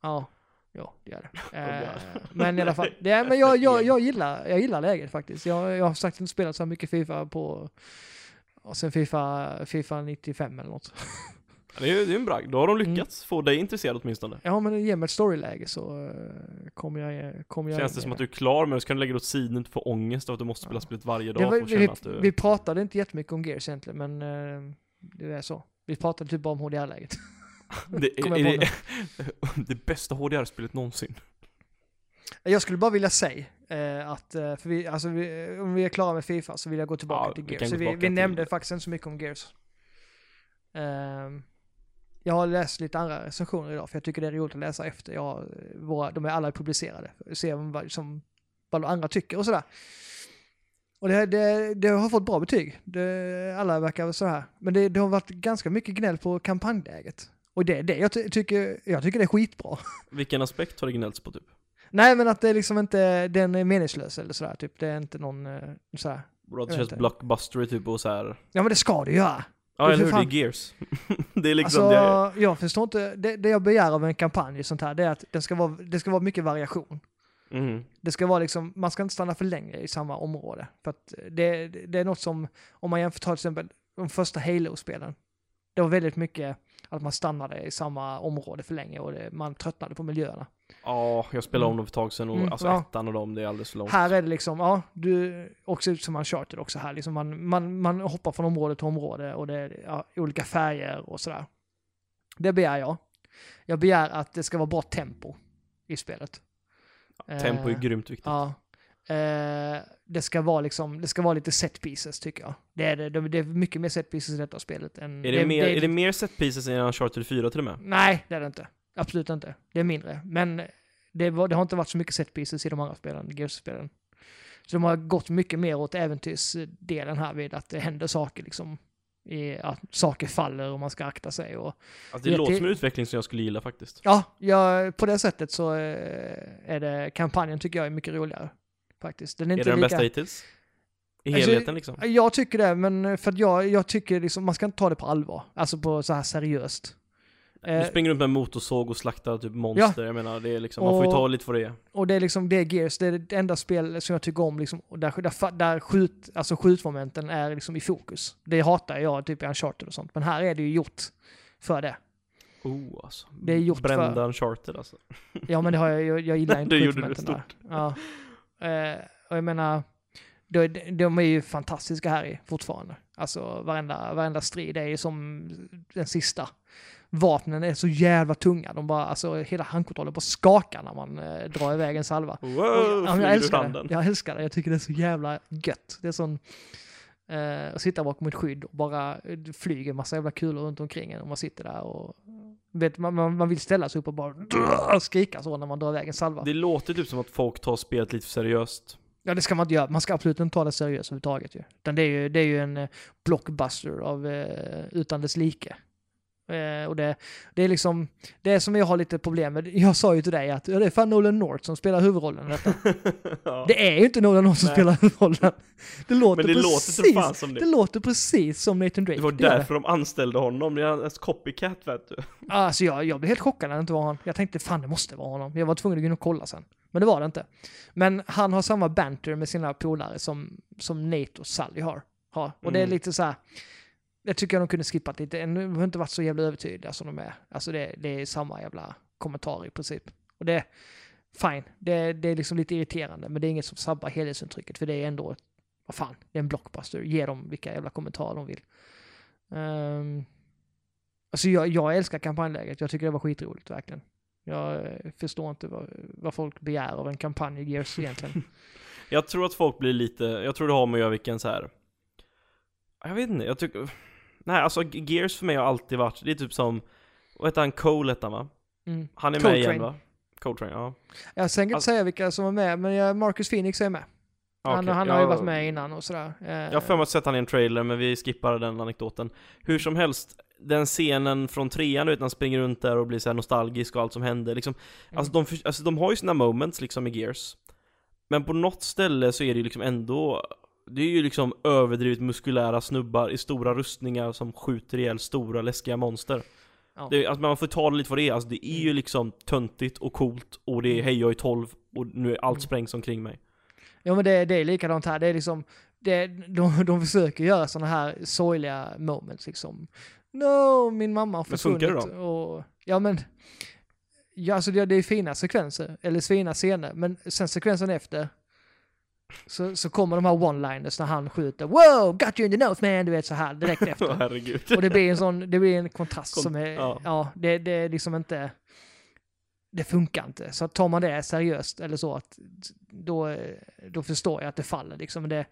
Ja, ja det gör det. Eh, men i alla fall, det, men jag, jag, jag, gillar, jag gillar läget faktiskt. Jag, jag har sagt inte spelat så mycket Fifa på, och sen Fifa, Fifa 95 eller något. Det är ju en bragd, då har de Mm. lyckats få dig intresserad åtminstone. Ja men ge mig ett storyläge så uh, kommer jag, kommer jag Känns det som att du är klar med det, så kan du lägga det åt sidan, inte få ångest av att du måste spela Ja. spelet varje dag var, för att vi, känna att du... vi pratade inte jättemycket om Gears egentligen men eh, det är så. Vi pratade typ bara om HDR-läget. det, är, är det, det bästa HDR-spelet någonsin. Jag skulle bara vilja säga eh, att, eh, för vi, alltså vi, om vi är klara med Fifa så vill jag gå tillbaka Ja, till vi Gears. kan Så vi, vi nämnde faktiskt inte så mycket om Gears. Ehm, jag har läst lite andra recensioner idag för jag tycker det är roligt att läsa efter. Jag, våra, de är alla publicerade. Se vad, som, vad andra tycker och sådär. Och det, det, det har fått bra betyg. Det, alla verkar så här. Men det, det har varit ganska mycket gnäll på kampanjläget. Och det, det jag, ty- tycker, jag tycker det är skitbra. Vilken aspekt har det gnällts på typ? Nej men att det liksom inte, den är meningslös eller sådär typ. Det är inte någon eh, sådär. Bro, det Jag känns blockbuster typ och så här. Ja men det ska det göra. Ja Det eller hur, det är Gears. det är liksom alltså, det. jag förstår inte, det, det jag begär av en kampanj och sånt här, det är att den ska vara, det ska vara mycket variation. Mhm. Det ska vara liksom, man ska inte stanna för länge i samma område. För att det, det är något som, om man jämför till exempel de första Halo-spelen. Det var väldigt mycket att man stannade i samma område för länge och det, man tröttnade på miljöerna. Ja, jag spelade om Mm. dem för ett tag sedan och Mm, alltså ja. ettan och dem, det är alldeles för långt. Här är det liksom, ja, du, också som Uncharted också här, liksom man, man, man hoppar från område till område och det är ja, olika färger och sådär. Det begär jag. Jag begär att det ska vara bra tempo i spelet. Tempo är Eh, grymt viktigt. Ja. Eh, det ska vara liksom, det ska vara lite set pieces tycker jag. Det är det, det det är mycket mer set pieces i detta spelet än... Är det, mer, är det mer set pieces än Uncharted 4 till och med? Nej, det är det inte. Absolut inte. Det är mindre. Men det, var, det har inte varit så mycket set pieces i de andra spelen, Gears-spelen. Så de har gått mycket mer åt äventyrsdelen här vid att det händer saker liksom. I, att saker faller och man ska akta sig och... Alltså det låter det- som en utveckling som jag skulle gilla faktiskt. Ja, ja på det sättet så eh, är det... Kampanjen tycker jag är mycket roligare. Faktiskt. Den är, Är inte det den lika... bästa hittills? I Alltså, helheten liksom? Jag tycker det, men för att jag, jag tycker liksom, man ska inte ta det på allvar. Alltså på så här seriöst. Du Eh, springer runt med motorsåg och slaktar typ monster, jag menar det är liksom, man får ju ta lite för det. och det är liksom, det är Gears, det är det enda spel som jag tycker om liksom, där, där, där skjut, alltså skjutmomenten är liksom i fokus. Det hatar jag typ i Uncharted och sånt, men här är det ju gjort för det. Oh alltså. Det är gjort för- Brända Uncharted alltså. Ja men det har jag, jag, jag gillar inte Det gjorde du skjutmomenten där. Ja. Eh, och jag menar, de, de är ju fantastiska här i fortfarande. Alltså varenda, varenda strid är ju som den sista. Vapnen är så jävla tunga, de bara, alltså hela handkontrollen bara skakar när man eh, drar iväg en salva. Wow, Och jag, ja, älskar det. Jag älskar det. Jag tycker det är så jävla gött. Det är sån... Eh, att sitta bakom ett skydd och bara eh, flyger massa jävla kulor runt omkring en och man sitter där och... Vet, man, man, man vill ställa sig upp och bara skrika så när man drar iväg en salva. Det låter typ som att folk tar spelet lite för seriöst. Ja, det ska man inte göra. Man ska absolut inte ta det seriöst överhuvudtaget ju. Utan det är ju, det är ju en eh, blockbuster av, eh, utan dess like. Eh, och det, det är liksom, det är som jag har lite problem med. Jag sa ju till dig att ja, det är fan Nolan North som spelar huvudrollen detta. ja. Det är ju inte Nolan North som Nej. spelar huvudrollen. Det låter det låter precis, fan som det. det. låter precis som Nathan Drake. Det var därför de anställde honom, det är hans copycat vet du. Alltså jag, jag blev helt chockad när det inte var han. Jag tänkte fan det måste vara honom. Jag var tvungen att gå in och kolla sen. Men det var det inte. Men han har samma banter med sina polare som, som Nate och Sally har. har. Och det är Mm. lite så här. Jag tycker de kunde skippat lite. De har inte varit så jävla övertydliga som de är. Alltså det, det är samma jävla kommentar i princip. Och det, fine. Det, det är liksom lite irriterande. Men det är inget som sabbar helhetsintrycket. För det är ändå, vad fan, det är en blockbuster. Ge dem vilka jävla kommentarer de vill. Um, alltså jag, jag älskar kampanjläget. Jag tycker det var skitroligt verkligen. Jag eh, förstår inte vad, vad folk begär av en kampanj i Gears egentligen. Jag tror att folk blir lite, jag tror det har med att göra vilken så här. Jag vet inte, jag tycker... Nej alltså Gears för mig har alltid varit, det är typ som, vad heter han, Cole hette han va? Mm. Han är med Coltrane. igen va? Coltrane, ja. Jag tänker inte Alltså- säga vilka som är med, men Marcus Phoenix är med. Ja, Han, han har Ja, ju varit med innan och sådär. Eh, Jag har för mig att sett han i en trailer, men vi skippar den anekdoten. Hur som helst, den scenen från trean, du vet, han springer runt där och blir så här nostalgisk och allt som händer, liksom. Mm. Alltså, de, alltså de har ju sina moments liksom i Gears. Men på något ställe så är det ju liksom ändå, det är ju liksom överdrivet muskulära snubbar i stora rustningar som skjuter ihjäl stora läskiga monster. Ja. Det, alltså man får ta det lite vad det är, alltså det är ju Mm. liksom töntigt och coolt och det är hej jag är 12 och nu är allt Mm. sprängs omkring mig. Ja men det, det är likadant här. Det är liksom, det, de, de försöker göra sådana här sorgliga moments liksom. No, min mamma har Men funkar det försvunnit. Och, ja men, ja, alltså det, det är fina sekvenser, eller fina scener, men sen sekvensen efter så, så kommer de här one-liners när han skjuter Wow, got you in the nose man! Du vet så här direkt efter. herregud. Och det blir en sån, det blir en kontrast Kon- som är, ja. ja, det, det är liksom inte, det funkar inte. Så tar man det seriöst eller så, att då, då förstår jag att det faller liksom. Det,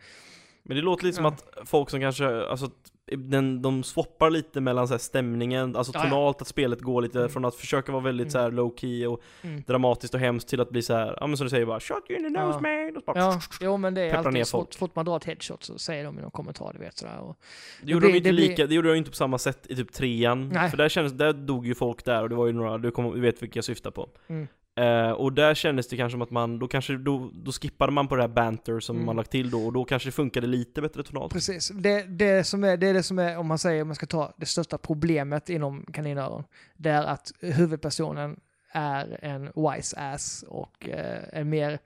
Men det låter lite som att folk som kanske, alltså den, de swappar lite mellan så här stämningen, alltså Ja, ja. tonalt att spelet går lite Mm. från att försöka vara väldigt Mm. så här low key och Mm. dramatiskt och hemskt till att bli så här, ja men som du säger bara 'Shot you in the nose Ja. man' och bara, Ja, jo men det är alltid så fort, fort man drar ett headshot så säger de i någon kommentar, du vet sådär. Och, Det gjorde blir- de inte det lika, det gjorde de inte på samma sätt i typ trean. Nej. För där kändes, där dog ju folk där och det var ju några, du, kommer, du vet vilka jag syftar på. Mm. Eh, och där kändes det kanske som att man, då kanske, då, då skippade man på det här banter som Mm. man lagt till då och då kanske det funkade lite bättre tonalt. Precis, det, det, som är, det är det som är, om man säger, om man ska ta det största problemet inom kaninöron, det är att huvudpersonen är en wise ass och eh, en mer,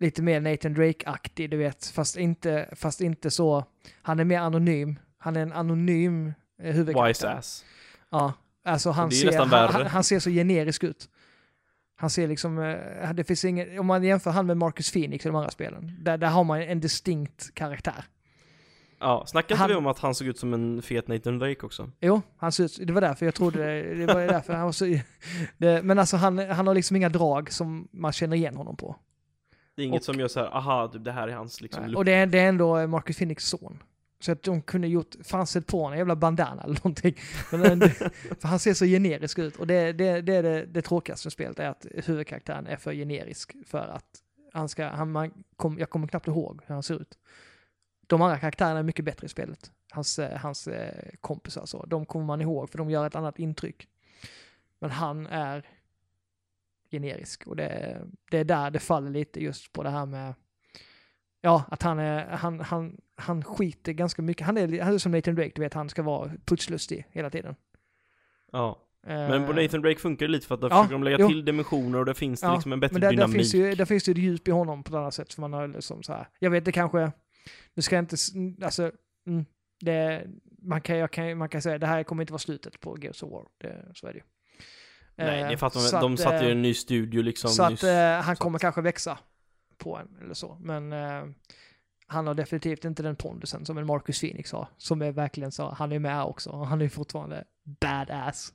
lite mer Nathan Drake-aktig, du vet, fast inte, fast inte så, han är mer anonym, han är en anonym eh, huvudkaraktär. Wise ass. Ja, alltså han är ser, han, han, han ser så generisk ut. Han ser liksom, eh, det finns ingen, om man jämför han med Marcus Phoenix i de andra spelen, där, där har man en distinkt karaktär. Ja, snackade inte Han- vi om att han såg ut som en fet Nathan Drake också? Jo, han ser ut, det var därför jag trodde det, det var därför han var så, det, men alltså han, han har liksom inga drag som man känner igen honom på. Det är inget Och- som gör så här, aha, typ, det här är hans liksom Nej, och det är, det är ändå Marcus Phoenix son. Så att de kunde gjort, fan sätt på en jävla bandana eller någonting. Men, eh, det, för han ser så generisk ut. Och det, det, det är det, det tråkigaste med spelet, är att huvudkaraktären är för generisk för att han ska, han, man kom, jag kommer knappt ihåg hur han ser ut. De andra karaktärerna är mycket bättre i spelet. Hans, eh, hans eh, kompisar så, de kommer man ihåg för de gör ett annat intryck. Men han är generisk och det, det är där det faller lite just på det här med Ja, att han är, han, han, han skiter ganska mycket. Han är, han är som Nathan Drake, du vet, han ska vara putslustig hela tiden. Ja. Men på Eh, Nathan Drake funkar det lite för att där ja, försöker de lägga jo. till dimensioner och där finns det Ja, liksom en bättre Men där, där, dynamik. finns ju, där finns det ju djup i honom på ett annat sätt. För man har liksom så här, jag vet det kanske, nu ska jag inte, alltså, mm, det, man kan, jag kan, man kan säga det här kommer inte vara slutet på Gears of War. Det, så är det ju. Nej, Eh, det fattar man. De att, satte ju eh, en ny studio liksom Så nyss. att eh, han så kommer att- kanske växa på en eller så. Men eh, han har definitivt inte den pondusen som en Marcus Phoenix har. Som är verkligen så, han är med också. Han är fortfarande badass.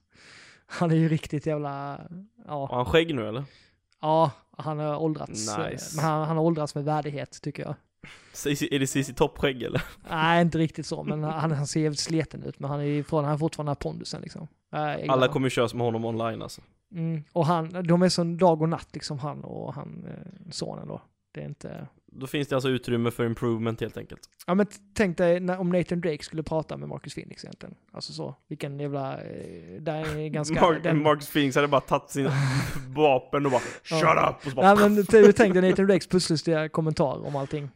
Han är ju riktigt jävla, ja, Har han skägg nu eller? ja han har åldrats. Nice. Men han, han har åldrats med värdighet tycker jag. Är det CC Topp-skägg eller? Nej, inte riktigt så, men han, han ser jävligt sleten ut. Men han är ju från, han har fortfarande den här pondusen liksom. Gillar Alla kommer ju köra som honom online alltså. Mm, och han, de är som dag och natt liksom, han och han, eh, sonen då. Det är inte... Då finns det alltså utrymme för improvement helt enkelt. Ja men tänk dig när, om Nathan Drake skulle prata med Marcus Phoenix egentligen. Alltså så, vilken jävla... Eh, där är ganska... Mark, den, Marcus Phoenix hade bara tagit sin vapen och bara. Shut up! Och så bara, Nej men tänk dig Nathan Drakes pusslustiga kommentar om allting.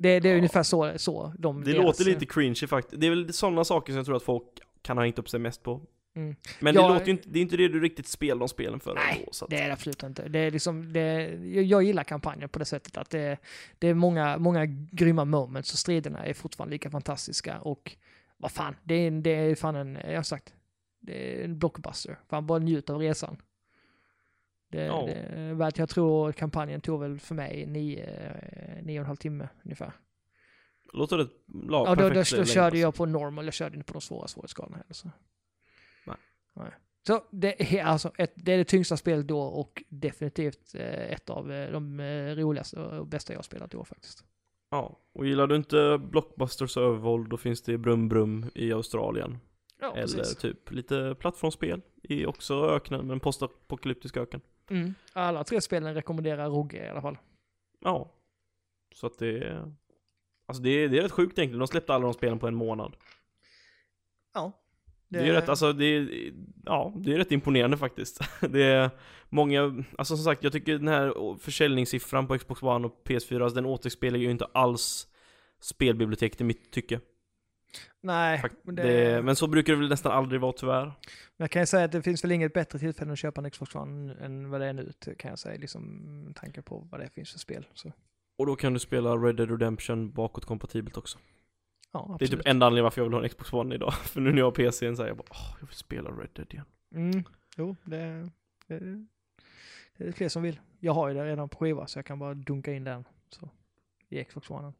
Det, det är Ja. ungefär så, så de... det deras- låter lite cringy faktiskt. Det är väl sådana saker som jag tror att folk kan ha hängt upp sig mest på. Mm. Men det låter ju inte, det är inte det du riktigt spelar de spelen för Nej, ändå, så att, Det är det absolut inte. Det är liksom, det, jag, jag gillar kampanjen på det sättet att det, det är många, många grymma moments och striderna är fortfarande lika fantastiska och vad fan, det är, det är fan en, jag har sagt, det är en blockbuster. Fan, bara njut av resan. Det, Ja. det jag tror kampanjen tog väl för mig nio, nio och en halv timme ungefär. Låter det lag Ja, då, då, då längd, körde alltså. jag på normal, jag körde inte på de svåra svårighetsgraderna heller. Så. Nej. Så det är alltså ett, det är det tyngsta spelet då och definitivt eh, ett av eh, de eh, roligaste och bästa jag har spelat i år faktiskt. Ja, och gillar du inte blockbusters övervåld då finns det Brum Brum i Australien. Ja, Eller precis. typ lite plattformsspel i också öknen, men postapokalyptisk öken. Mm. Alla tre spelen rekommenderar Rogge i alla fall. Ja. Så att det är... Alltså det är, det är rätt sjukt egentligen, de släppte alla de spelen på en månad. Ja. Det, är ju rätt, alltså det är, ja, det är rätt imponerande faktiskt. Det är många, alltså som sagt, jag tycker den här försäljningssiffran på Xbox One och PS4, alltså den återspeglar ju inte alls spelbiblioteket i mitt tycke. Nej, Fakt- men, det, Det, men så brukar det väl nästan aldrig vara tyvärr. men jag kan ju säga att det finns väl inget bättre tillfälle att köpa en Xbox One än vad det är nu, kan jag säga, liksom med tanke på vad det finns för spel. Så, Och då kan du spela Red Dead Redemption bakåtkompatibelt också. Ja. Det är typ enda anledningen varför jag vill ha en Xbox One idag. För nu när jag har PCn säger jag bara åh, jag vill spela Red Dead igen. Mm, jo, det, det, det är fler som vill. Jag har ju det redan på skiva så jag kan bara dunka in den så, i Xbox One.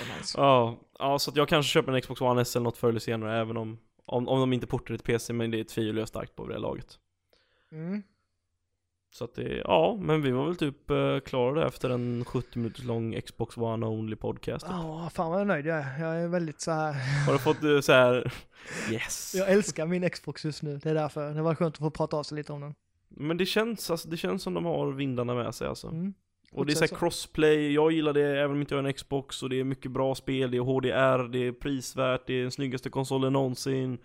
Är nice. Ja, ja, så att jag kanske köper en Xbox One S eller något förr eller senare även om, om, om de inte portar till PC men det tvivlar jag starkt på det här laget. Mm. Så att det, ja, men vi var väl typ uh, klara där efter en 70 minuters lång Xbox One Only podcast. Ja, fan vad nöjd jag är. Jag är väldigt så här. Har du fått uh, så här yes? Jag älskar min Xbox just nu, det är därför. Det var skönt att få prata av sig lite om den. Men det känns, alltså, det känns som de har vindarna med sig alltså. Mm. Och det är såhär crossplay, jag gillar det även om inte jag har en Xbox och det är mycket bra spel, det är HDR, det är prisvärt, det är den snyggaste konsolen någonsin.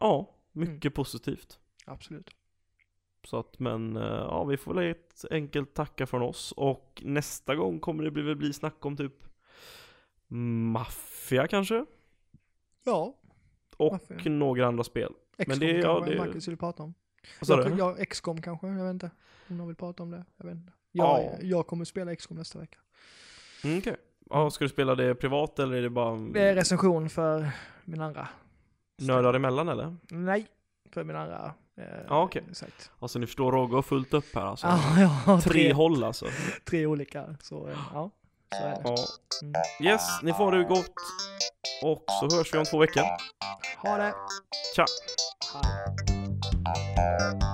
Ja, mycket mm. positivt. Absolut. Så att, men eh, ja, vi får väl ett enkelt tacka från oss och nästa gång kommer det bli, bli snack om typ Maffia kanske? Ja. Och Mafia. några andra spel. XCOM men det, ja, det... Marcus vill prata om. Vad jag, jag, XCOM kanske, jag vet inte. Om någon vill prata om det, jag vet inte. Jag, ja. jag kommer spela XCOM nästa vecka. Mm, Okej. Okay. Ja, ska du spela det privat eller är det bara... Det är recension för min andra. Nördar emellan eller? Nej, för min andra ja, okej. Okay. Alltså ni förstår, Roger har fullt upp här alltså. Ja, ja, tre, tre håll alltså. tre olika, så ja. Så är det. Ja. Mm. Yes, ni får det gott. Och så hörs vi om två veckor. Ha det. Tja. Hej.